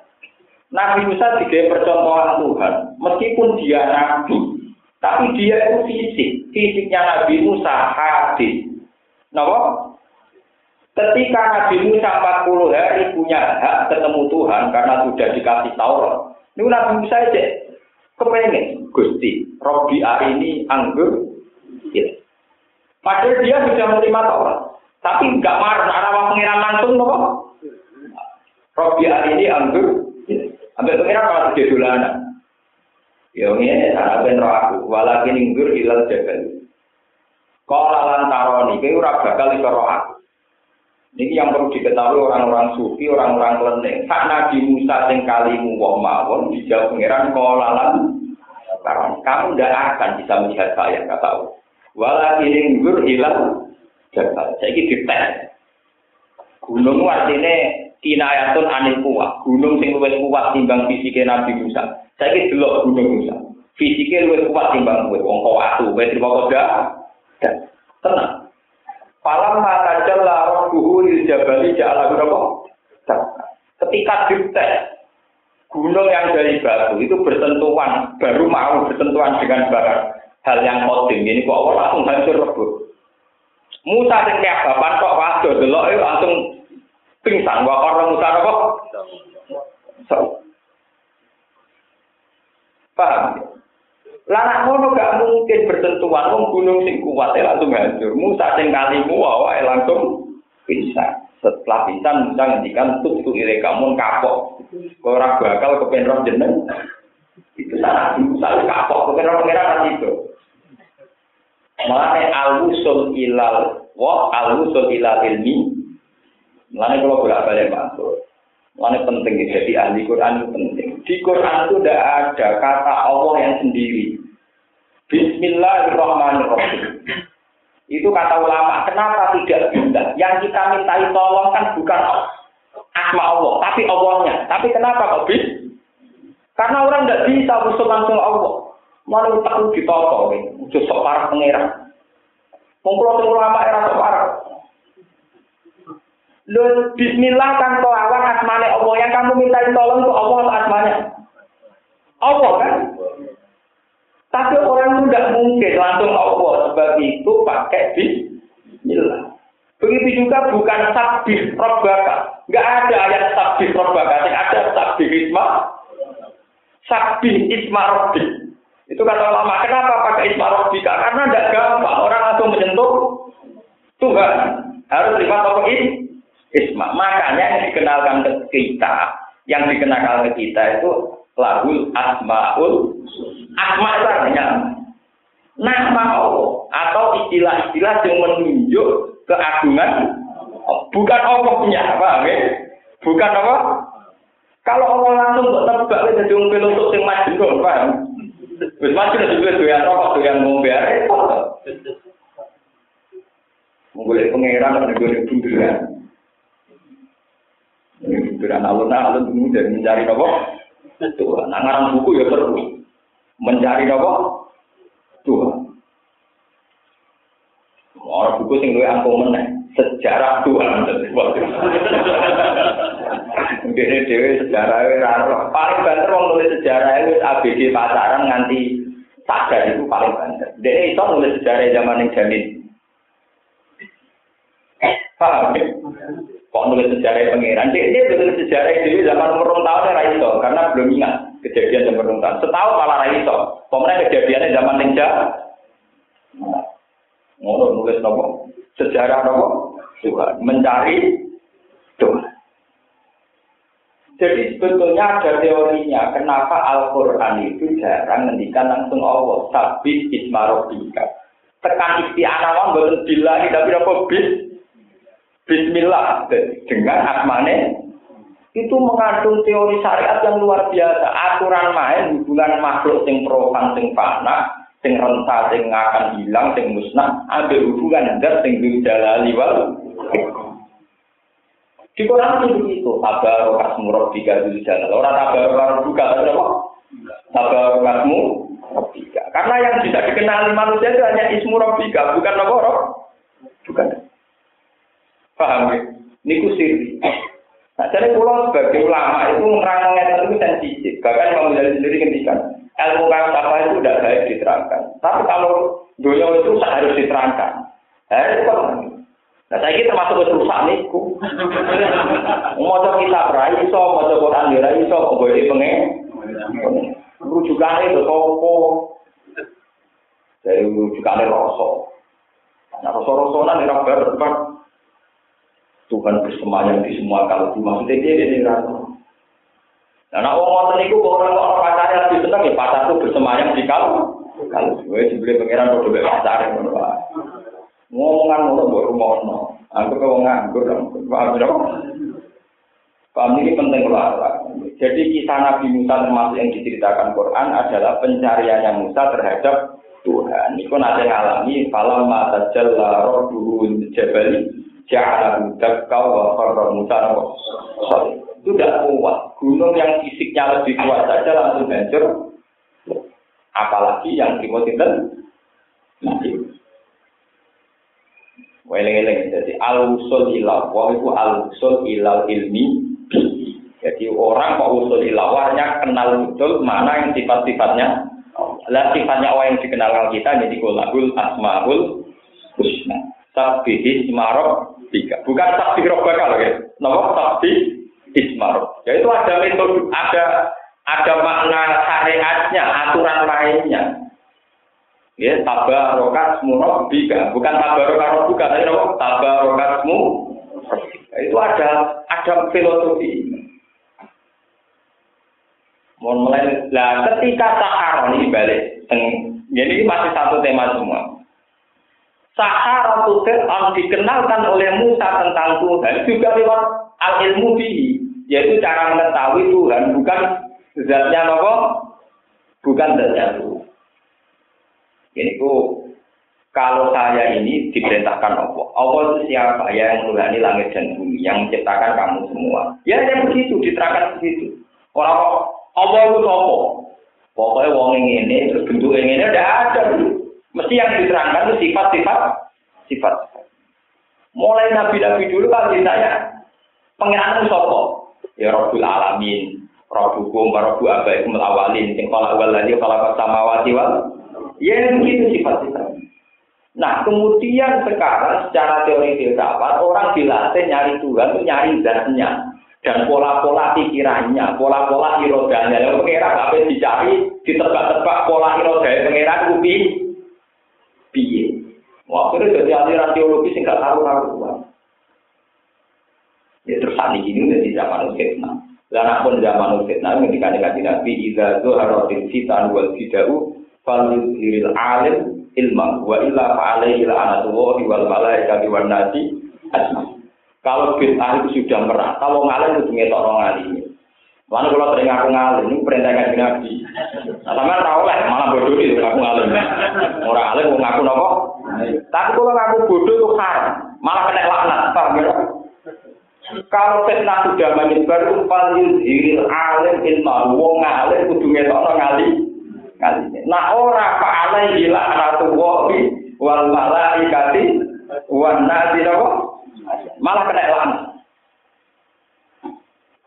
Nabi Musa tidak percontohan Tuhan, meskipun dia nabi, tapi dia itu fisik. Fisiknya Nabi Musa hadis. Kenapa? Ketika Nabi Musa 40 hari punya hak ketemu Tuhan karena sudah dikasih Taurat. Ini Nabi Musa aja kepengen Gusti, Robi ini anggur. Ya. Padahal dia sudah menerima Taurat. Tapi nggak marah, arah pengiran langsung, nopo. Robi ini anggur. Ambil pengiran malah jadi dolanan. Ya ini cara ben aku, walakin inggur hilal jabal. Kalau lantaroni, kau ora bakal iso aku. Ini yang perlu diketahui orang-orang sufi, orang-orang kelenteng. Hak Nabi Musa sing kalimu wong mawon dijawab pengiran kolalan. Kamu tidak akan bisa melihat saya, kata Allah. Walakin inggur hilal jabal. Saya ini dites. Gunung artinya kinayatun anil kuat. Gunung sing luwih kuat timbang fisike Nabi Musa. Saiki delok gunung Musa. Fisike luwih kuat timbang kowe wong kok atu, kowe trimo koda. Tenang. Falam mata jalla rabbuhu lil jabali ja'ala berapa? Ketika dites gunung yang dari batu itu bersentuhan, baru mau bersentuhan dengan barang hal yang kodim ini kok Allah langsung hancur rebut. Musa sing kayak bapak kok waduh delok langsung pingsan wa orang Musa apa? Paham? Lanak ngono gak mungkin bersentuhan wong gunung sing kuat ya langsung hancur. Musa sing kalimu wae langsung bisa. Setelah bisa Musa ngendikan tuh ire kamu kapok. Ora bakal kepen roh jeneng. Itu sana Musa kapok kepen roh pengira itu. Malah al-usul ilal wa al-usul ilal ilmi Mulanya kalau bolak balik masuk. Mulanya penting jadi ahli Quran penting. Di Quran itu tidak ada kata Allah yang sendiri. Bismillahirrahmanirrahim. Itu kata ulama. Kenapa tidak bisa? Yang kita mintai tolong kan bukan asma Allah, tapi Allahnya. Tapi kenapa kok? Karena orang tidak bisa usul langsung Allah. Malah tak ditoto, udah sok parah pengeran. Ulama era sok parah. Lu bismillah kan kelawan asmane Allah yang kamu minta tolong ke Allah. Allah kan? Tapi orang itu tidak mungkin langsung Allah sebab itu pakai bismillah. Begitu juga bukan sabih robbaka. Enggak ada ayat sabih robbaka, ada sabih isma. Sabih isma robbi. Itu kata ulama, kenapa pakai isma robbika? Karena tidak gampang orang langsung menyentuh Tuhan. Harus lima tokoh ini isma. Makanya yang dikenalkan ke kita, yang dikenalkan ke kita itu lahul asmaul asma artinya nama Allah atau istilah-istilah yang menunjuk keagungan bukan Allah punya apa ya? bukan apa kalau Allah langsung kok tebak itu jadi orang filosof yang majnun paham wis majnun juga doyan rokok doyan ngombe repot Menggolek pangeran dan menggolek bunderan. Ini alun-alun ini dari mencari apa? Tuhan. Nah, ngarang buku ya perlu mencari apa? Tuhan. Orang buku sing luwih angko meneh sejarah Tuhan. Dene dhewe sejarah ora paling banter wong nulis sejarah itu ABG pacaran nganti sadar itu paling banter. Dene iso nulis sejarah zaman yang jamin. Paham ya? Kok nulis sejarah pangeran? Dia, dia nulis sejarah itu zaman umur tahun ya iso karena belum ingat kejadian zaman umur tahun. Setahu malah iso. Pemenang kejadiannya zaman ninja. Ngono nulis nopo sejarah nopo Tuhan mencari Tuhan. Jadi sebetulnya ada teorinya kenapa Al-Quran itu jarang ngendikan langsung Allah. Sabit ismarobika. Tekan isti'anah wong billahi tapi apa bis Bismillah dengan asmane itu mengandung teori syariat yang luar biasa. Aturan main hubungan makhluk sing profan sing fana, sing renta sing akan hilang, sing musnah, ada hubungan zat sing jalali wal di Quran itu begitu. Tabar kasmu robbika jalan. Orang tabar buka tapi apa? Tabar kasmu robbika. Karena yang bisa dikenali manusia itu hanya ismu robbika, bukan apa? Bukan. Paham ya? Niku sirri. Nah, jadi pulau sebagai ulama itu menerangkan itu sensitif. Bahkan Imam Ghazali sendiri ngendikan, ilmu apa itu tidak baik diterangkan. Tapi kalau dunia itu harus diterangkan. Eh, itu Nah, saya kira termasuk rusak niku. Mau kita berai iso, mau Quran iso, kok boleh pengen. Rujukan itu toko. Dari rujukan rasa. Nah, rasa-rasanya ini rabar Tuhan bersemayam di semua kalau maksudnya dia ini rasa. Nah, nak wong ngoten niku kok orang orang pacarnya lebih seneng ya pacar tuh bersemayam di kalau kalau gue dibeli pangeran udah bebas pacar ngono Pak. Ngomongan ngono mbok rumono. Aku kok nganggur paham ya? Paham ini penting lah. Jadi kisah Nabi Musa termasuk yang diceritakan Quran adalah pencariannya Musa terhadap Tuhan. Itu nanti ngalami falam mata jalla rohduhu jabali ja'ala dakka wa qarra Musa itu tidak kuat. Gunung yang fisiknya lebih kuat saja langsung hancur. Apalagi yang itu nanti. Weleng-weleng. Jadi al-usul ilah. Wah itu al-usul ilal ilmi. Jadi orang kok usul ilawarnya kenal betul mana yang sifat-sifatnya. Lah sifatnya orang yang dikenal kita jadi kulabul asmaul husna. Sabihis marok tiga. Bukan saksi robbaka loh ya. Nomor saksi ismar. Ya itu ada metode, ada ada makna syariatnya, aturan lainnya. Ya, tabarokasmu robbika. Bukan tabarokasmu bukan, tapi nomor tabarokasmu. Ya, itu ada ada filosofi. Mohon mulai, lah ketika sahar ini balik, ini masih satu tema semua. Saharatul Fir'aun dikenalkan oleh Musa tentang Tuhan juga lewat al ilmu bihi, yaitu cara mengetahui Tuhan bukan zatnya apa? Bukan zatnya Tuhan. Ini ku kalau saya ini diperintahkan Allah. Allah itu siapa? Ya yang menghuni langit dan bumi, yang menciptakan kamu semua. Ya yang begitu, diterangkan begitu. Orang Allah itu apa? Pokoknya wong ini, terus bentuk ini ada. Mesti yang diterangkan itu sifat-sifat sifat. Mulai nabi-nabi dulu kan ditanya, pengiran sopo? Ya Rabbul Alamin, Rabbukum, Rabbu Abaikum Awalin, yang kalau awal lagi, kalau sama wati wal. Ya begitu sifat-sifat. Nah, kemudian sekarang secara teori filsafat orang dilatih nyari Tuhan itu nyari zatnya dan pola-pola pikirannya, pola-pola irodanya. Yang pengira nggak dicari, ditebak-tebak pola irodanya pengira kubi piye. Itu jadi aliran teologi sih nggak tahu tahu Ya terus saat ini udah di zaman fitnah. Dan pun zaman fitnah ketika dikasih nabi ida itu harotin fitan wal fidau falil hiril alim ilma wa illa fa'alaihi la'anatullahi wal malaikati wan nasi asma. Kalau bid'ah itu sudah merah, kalau ngalim itu ngetok orang ngalim. Lalu kalau sering ngaku ngalim, ini perintah kan Nabi. Nah, sama tahu lah, malah bodoh itu ngaku ngalim. Orang ngalim mau ngaku nopo. Tapi kalau ngaku bodoh itu haram, malah kena laknat. Paham ya? Kalau fitnah sudah menyebar, upal yuzhiril alim ilmu wong alim kudu ngetokno ngali. Ngali. Nah ora fa'ala ila anatullahi wal malaikati wan nasi Malah kena lanang.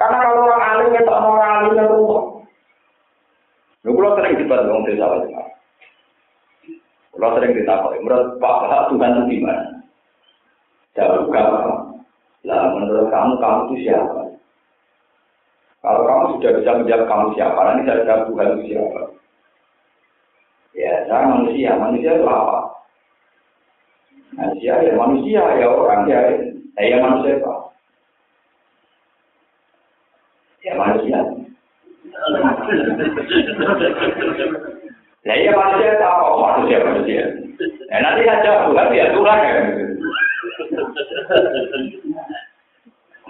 Karena kalau orang alim ngetokno orang alim itu Lho kula sering debat wong desa wae. Kula sering ditakoni, menurut Pak Tuhan itu gimana? Jawab gampang. Lah menurut kamu, kamu itu siapa? Kalau kamu sudah bisa menjawab kamu siapa, nanti saya jawab Tuhan itu siapa. Ya, saya manusia. Manusia itu apa? Manusia ya manusia, ya orang ya. Ya manusia apa? Ya manusia. Nah, iya manusia apa? Manusia, manusia. Nah, nanti saja Tuhan ya Tuhan ya.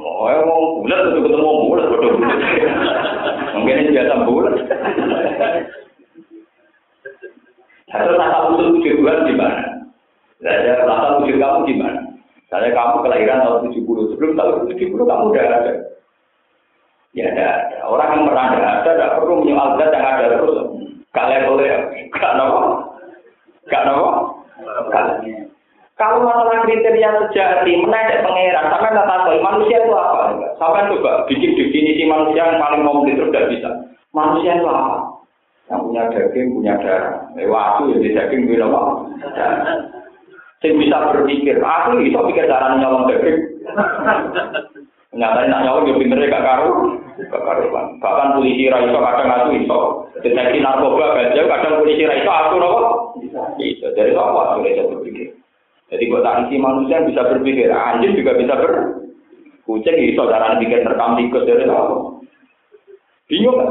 Oh, ya mau bulat itu ketemu bulat, bodoh. Mungkin ini biasa bulat. Satu rasa usul wujud Tuhan di mana? Saya rasa wujud kamu di mana? Saya kamu kelahiran tahun 70, sebelum tahun 70 kamu udah ada. Ya ada. Orang yang pernah ada, ada, tidak perlu menyoal zat yang ada terus. Gak levelnya, gak nopo. Gak nopo. Kalau masalah kriteria sejati, menaik pangeran, sampai tak tahu manusia itu apa? Sampai coba bikin definisi manusia yang paling komplit itu tidak bisa. Manusia itu apa? Yang punya daging, punya darah. Eh, waktu ya daging punya apa? Saya bisa berpikir, aku bisa pikir cara nyolong daging. Nyatanya nak nyolong ya pinternya gak karu, karuan. Bahkan polisi raiso kadang aku iso. Deteksi narkoba gajah kadang polisi raiso aku nopo. Bisa. Jadi apa? Aku bisa berpikir. Jadi buat isi manusia bisa berpikir, anjing juga bisa ber kucing itu cara bikin rekam tikus dari apa? Bingung kan?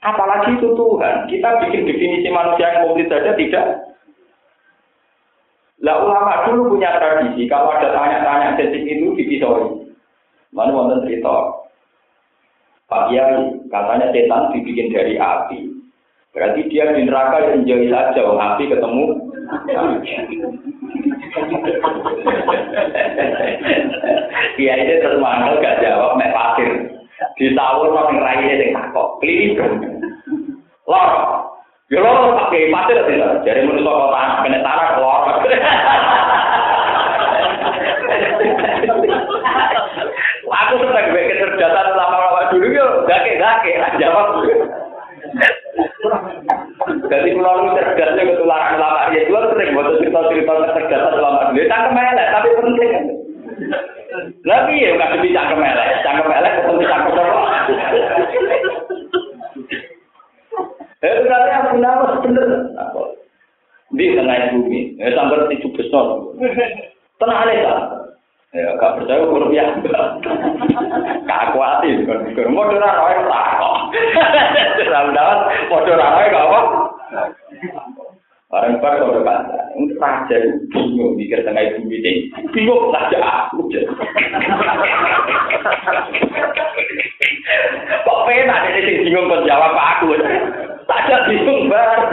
Apalagi itu Tuhan, kita bikin definisi manusia yang komplit saja tidak. Lah ulama dulu punya tradisi, kalau ada tanya-tanya sensitif itu dipisoi. Mana wonten cerita. Pak Kiai, katanya setan dibikin dari api. Berarti dia di neraka yang menjauhi saja, api ketemu. Dia ini terus gak jawab, mek pasir. Di tahun orang raine sing takok, klinis. Lor. Ya lor pakai pasir tidak. Jadi menurut kok tanah kena tanah lor. Aku senang gue kecerdasan lama-lama dulu yo, gake-gake jawab. Jadi kalau cerdasnya ketularan lama ya dua sering buat cerita-cerita kecerdasan lama dulu. Cangkem elek tapi penting. Lagi ya nggak bisa cangkem elek, cangkem elek ketemu cangkem apa? Eh berarti aku nama bener. Di tengah bumi, ya sampai tujuh besar. Tenang aja Ya, gak percaya ukur biasa. Gak kuatin, kan. Mau dora roy takok. Dalam-dalam, mau dora roy gak apa? Barang bar kalau kata, untuk raja bingung mikir tengah ibu ini, bingung raja aku. Kok pena ada sing bingung kok jawab aku. Raja bingung bar.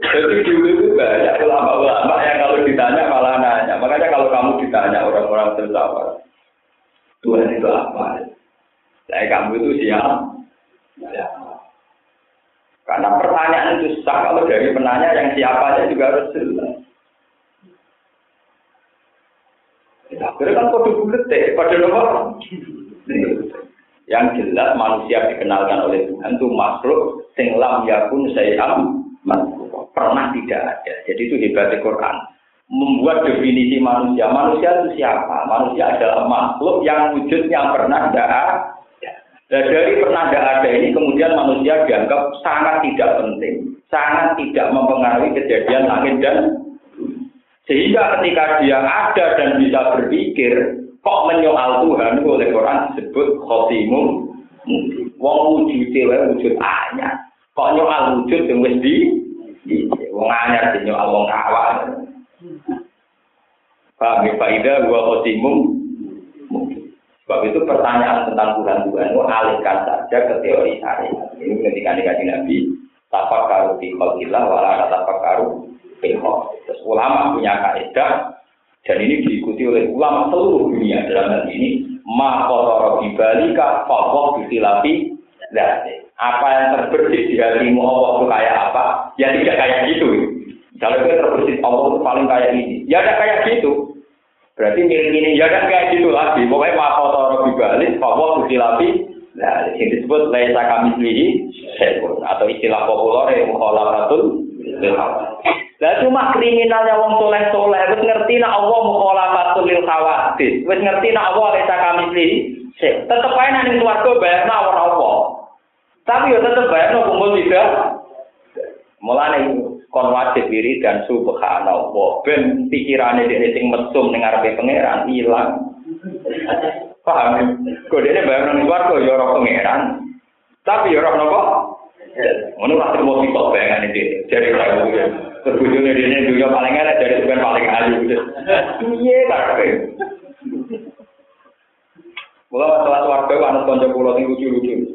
Jadi dulu itu banyak ulama-ulama yang kalau ditanya malah nanya. Makanya kalau kamu ditanya orang-orang tertawa, Tuhan itu apa? Saya kamu itu siapa? Ya. Karena pertanyaan itu susah kalau dari penanya yang siapanya juga harus jelas. Ya, akhirnya kan kode deh, pada nomor. Yang jelas manusia dikenalkan oleh Tuhan itu makhluk sing lam yakun sayam pernah tidak ada. Jadi itu hebatnya Quran. Membuat definisi manusia. Manusia itu siapa? Manusia adalah makhluk yang wujudnya pernah tidak ada. Dan dari pernah tidak ada ini kemudian manusia dianggap sangat tidak penting. Sangat tidak mempengaruhi kejadian langit dan sehingga ketika dia ada dan bisa berpikir, kok menyoal Tuhan oleh Quran disebut khotimum Wong wujud wujud ayat. Kok nyoal wujud yang wis wong anyar di nyoal wong kawal. Paham ya faida gua khotimum Sebab itu pertanyaan tentang Tuhan Tuhan itu alihkan saja ke teori syariat. Ini ketika dikaji Nabi, tapak karu di khalqillah wala tapak karu ilmu. Terus ulama punya kaidah dan ini diikuti oleh ulama seluruh dunia dalam hal ini ma qadara bi balika bisilafi Apa yang terbersih di hatimu Allah itu kayak apa? Ya tidak kayak gitu. Kalau itu terbersih Allah itu paling kayak ini. Ya ada kayak gitu. Berarti milik ini ya ada kayak gitu lagi. Pokoknya ma qadara bi balik fa bisilafi Nah, yang disebut laisa kami sendiri atau istilah populer yang mukhalafatul Lah cuma kriminalnya wong soleh soleh, wis ngerti nak Allah mukhalafatul lil khawatir, wis ngerti nak Allah laisa kami sendiri. Tetep ae nang swarga bayarna ora Allah. Tapi yo tetep bayarna kumpul tidak. Mulane kon wajib diri dan subhanallah ben pikirane dhewe sing mesum ning ngarepe pangeran ilang. Paham? Kok dene bayang nang swarga ya ora pangeran. Tapi ya ora napa? Ngono lah mau kita bayangan ini. Jadi kalau terbujurnya dia dunia paling enak dari bukan paling ayu. Iya tapi. Mula masalah warga kan konco pulau yang lucu-lucu.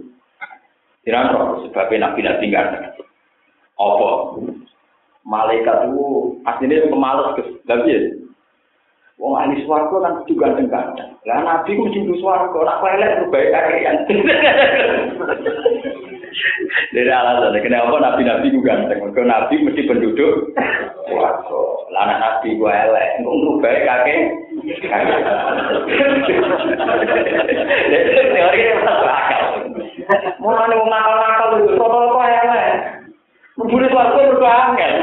Tidak roh sebabnya nabi nabi nggak Apa? Malaikat itu aslinya pemalas ke, tapi ya Wong ahli swarga kan kudu ganteng-ganteng. Lah nabi ku mesti swarga, ora elek ku bae kakean. Dari alasan kenapa nabi-nabi ku ganteng? Mergo nabi mesti penduduk swarga. Lah anak nabi ku elek, engko bae kake. Teori masuk akal. Mulane wong ngakal-ngakal lho, sopo kok ele. Mbule swarga berkah angel.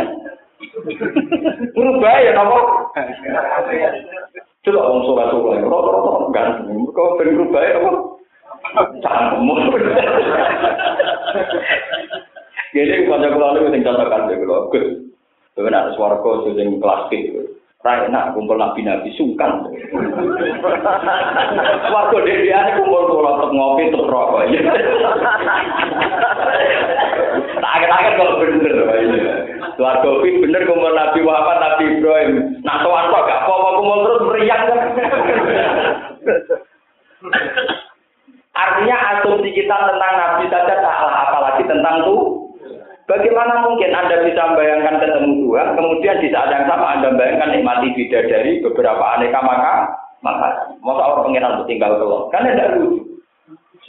Urip ya napa? Cela wong sopo kok ele. Rodo-rodo kan. Kok ben urip bae apa? Cangkem. Jadi kalau kalau itu tinggal makan juga loh, gus. Bagaimana suaraku sudah plastik, Rai nak kumpul nabi nabi sungkan. Waktu dia dia kumpul kumpul ngopi terus rokok. Akhir-akhir kalau bener. Keluarga Fit bener kumpul Nabi Muhammad, Nabi Ibrahim. Nah, tuan kok gak apa-apa kumpul terus meriang kan? Artinya asumsi kita tentang Nabi saja salah, apalagi tentang tuh. Bagaimana mungkin Anda bisa membayangkan ketemu Tuhan, kemudian di saat yang sama Anda bayangkan nikmati bidadari beberapa aneka maka maka masa orang pengiran tinggal keluar kan tidak lucu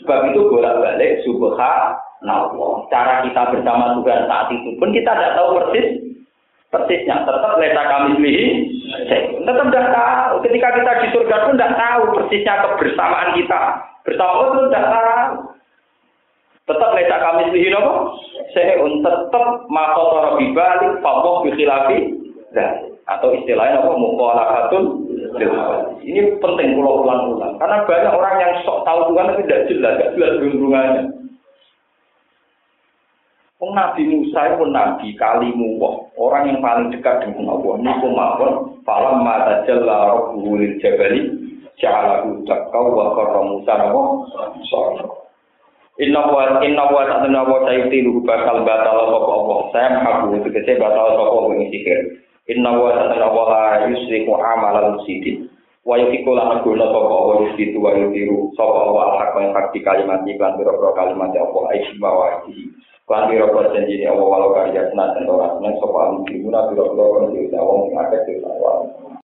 sebab itu bolak balik subha Allah. Cara kita bersama Tuhan saat itu pun kita tidak tahu persis persisnya. Tetap leta kami lihi. Tetap tidak tahu. Ketika kita di surga pun tidak tahu persisnya kebersamaan kita. Bersama pun tidak tahu. Tetap leta kami lihi nopo. Saya tetap makotor bibalik famoh bikhilafi. Atau istilahnya apa? Mukhalafatun ini penting pulau ulang-ulang. Karena banyak orang yang sok tahu Tuhan tapi tidak jelas, tidak jelas hubungannya. Wong Nabi Musa itu nabi kalimu orang yang paling dekat dengan Allah. Niku mawon falam mata jalla rabbuhu jabali ja'alahu takau wa qarra Musa napa Inna wa inna wa ta'ala wa ta'ala bakal batal sapa Allah. Saya mengaku tegese batal sapa wong sihir. Inna wa ta'ala wa la yusriku amalan sidin. Wa yukiku lan guna sapa Allah yusitu wa yukiru sapa Allah al-haq yang hak di kalimat iklan biro kalimat Allah aisy wa Lan biro kok janji Allah walau karya senat dan orang senang sopa alim dimuna biro kok kan diusaha wong sing akeh diusaha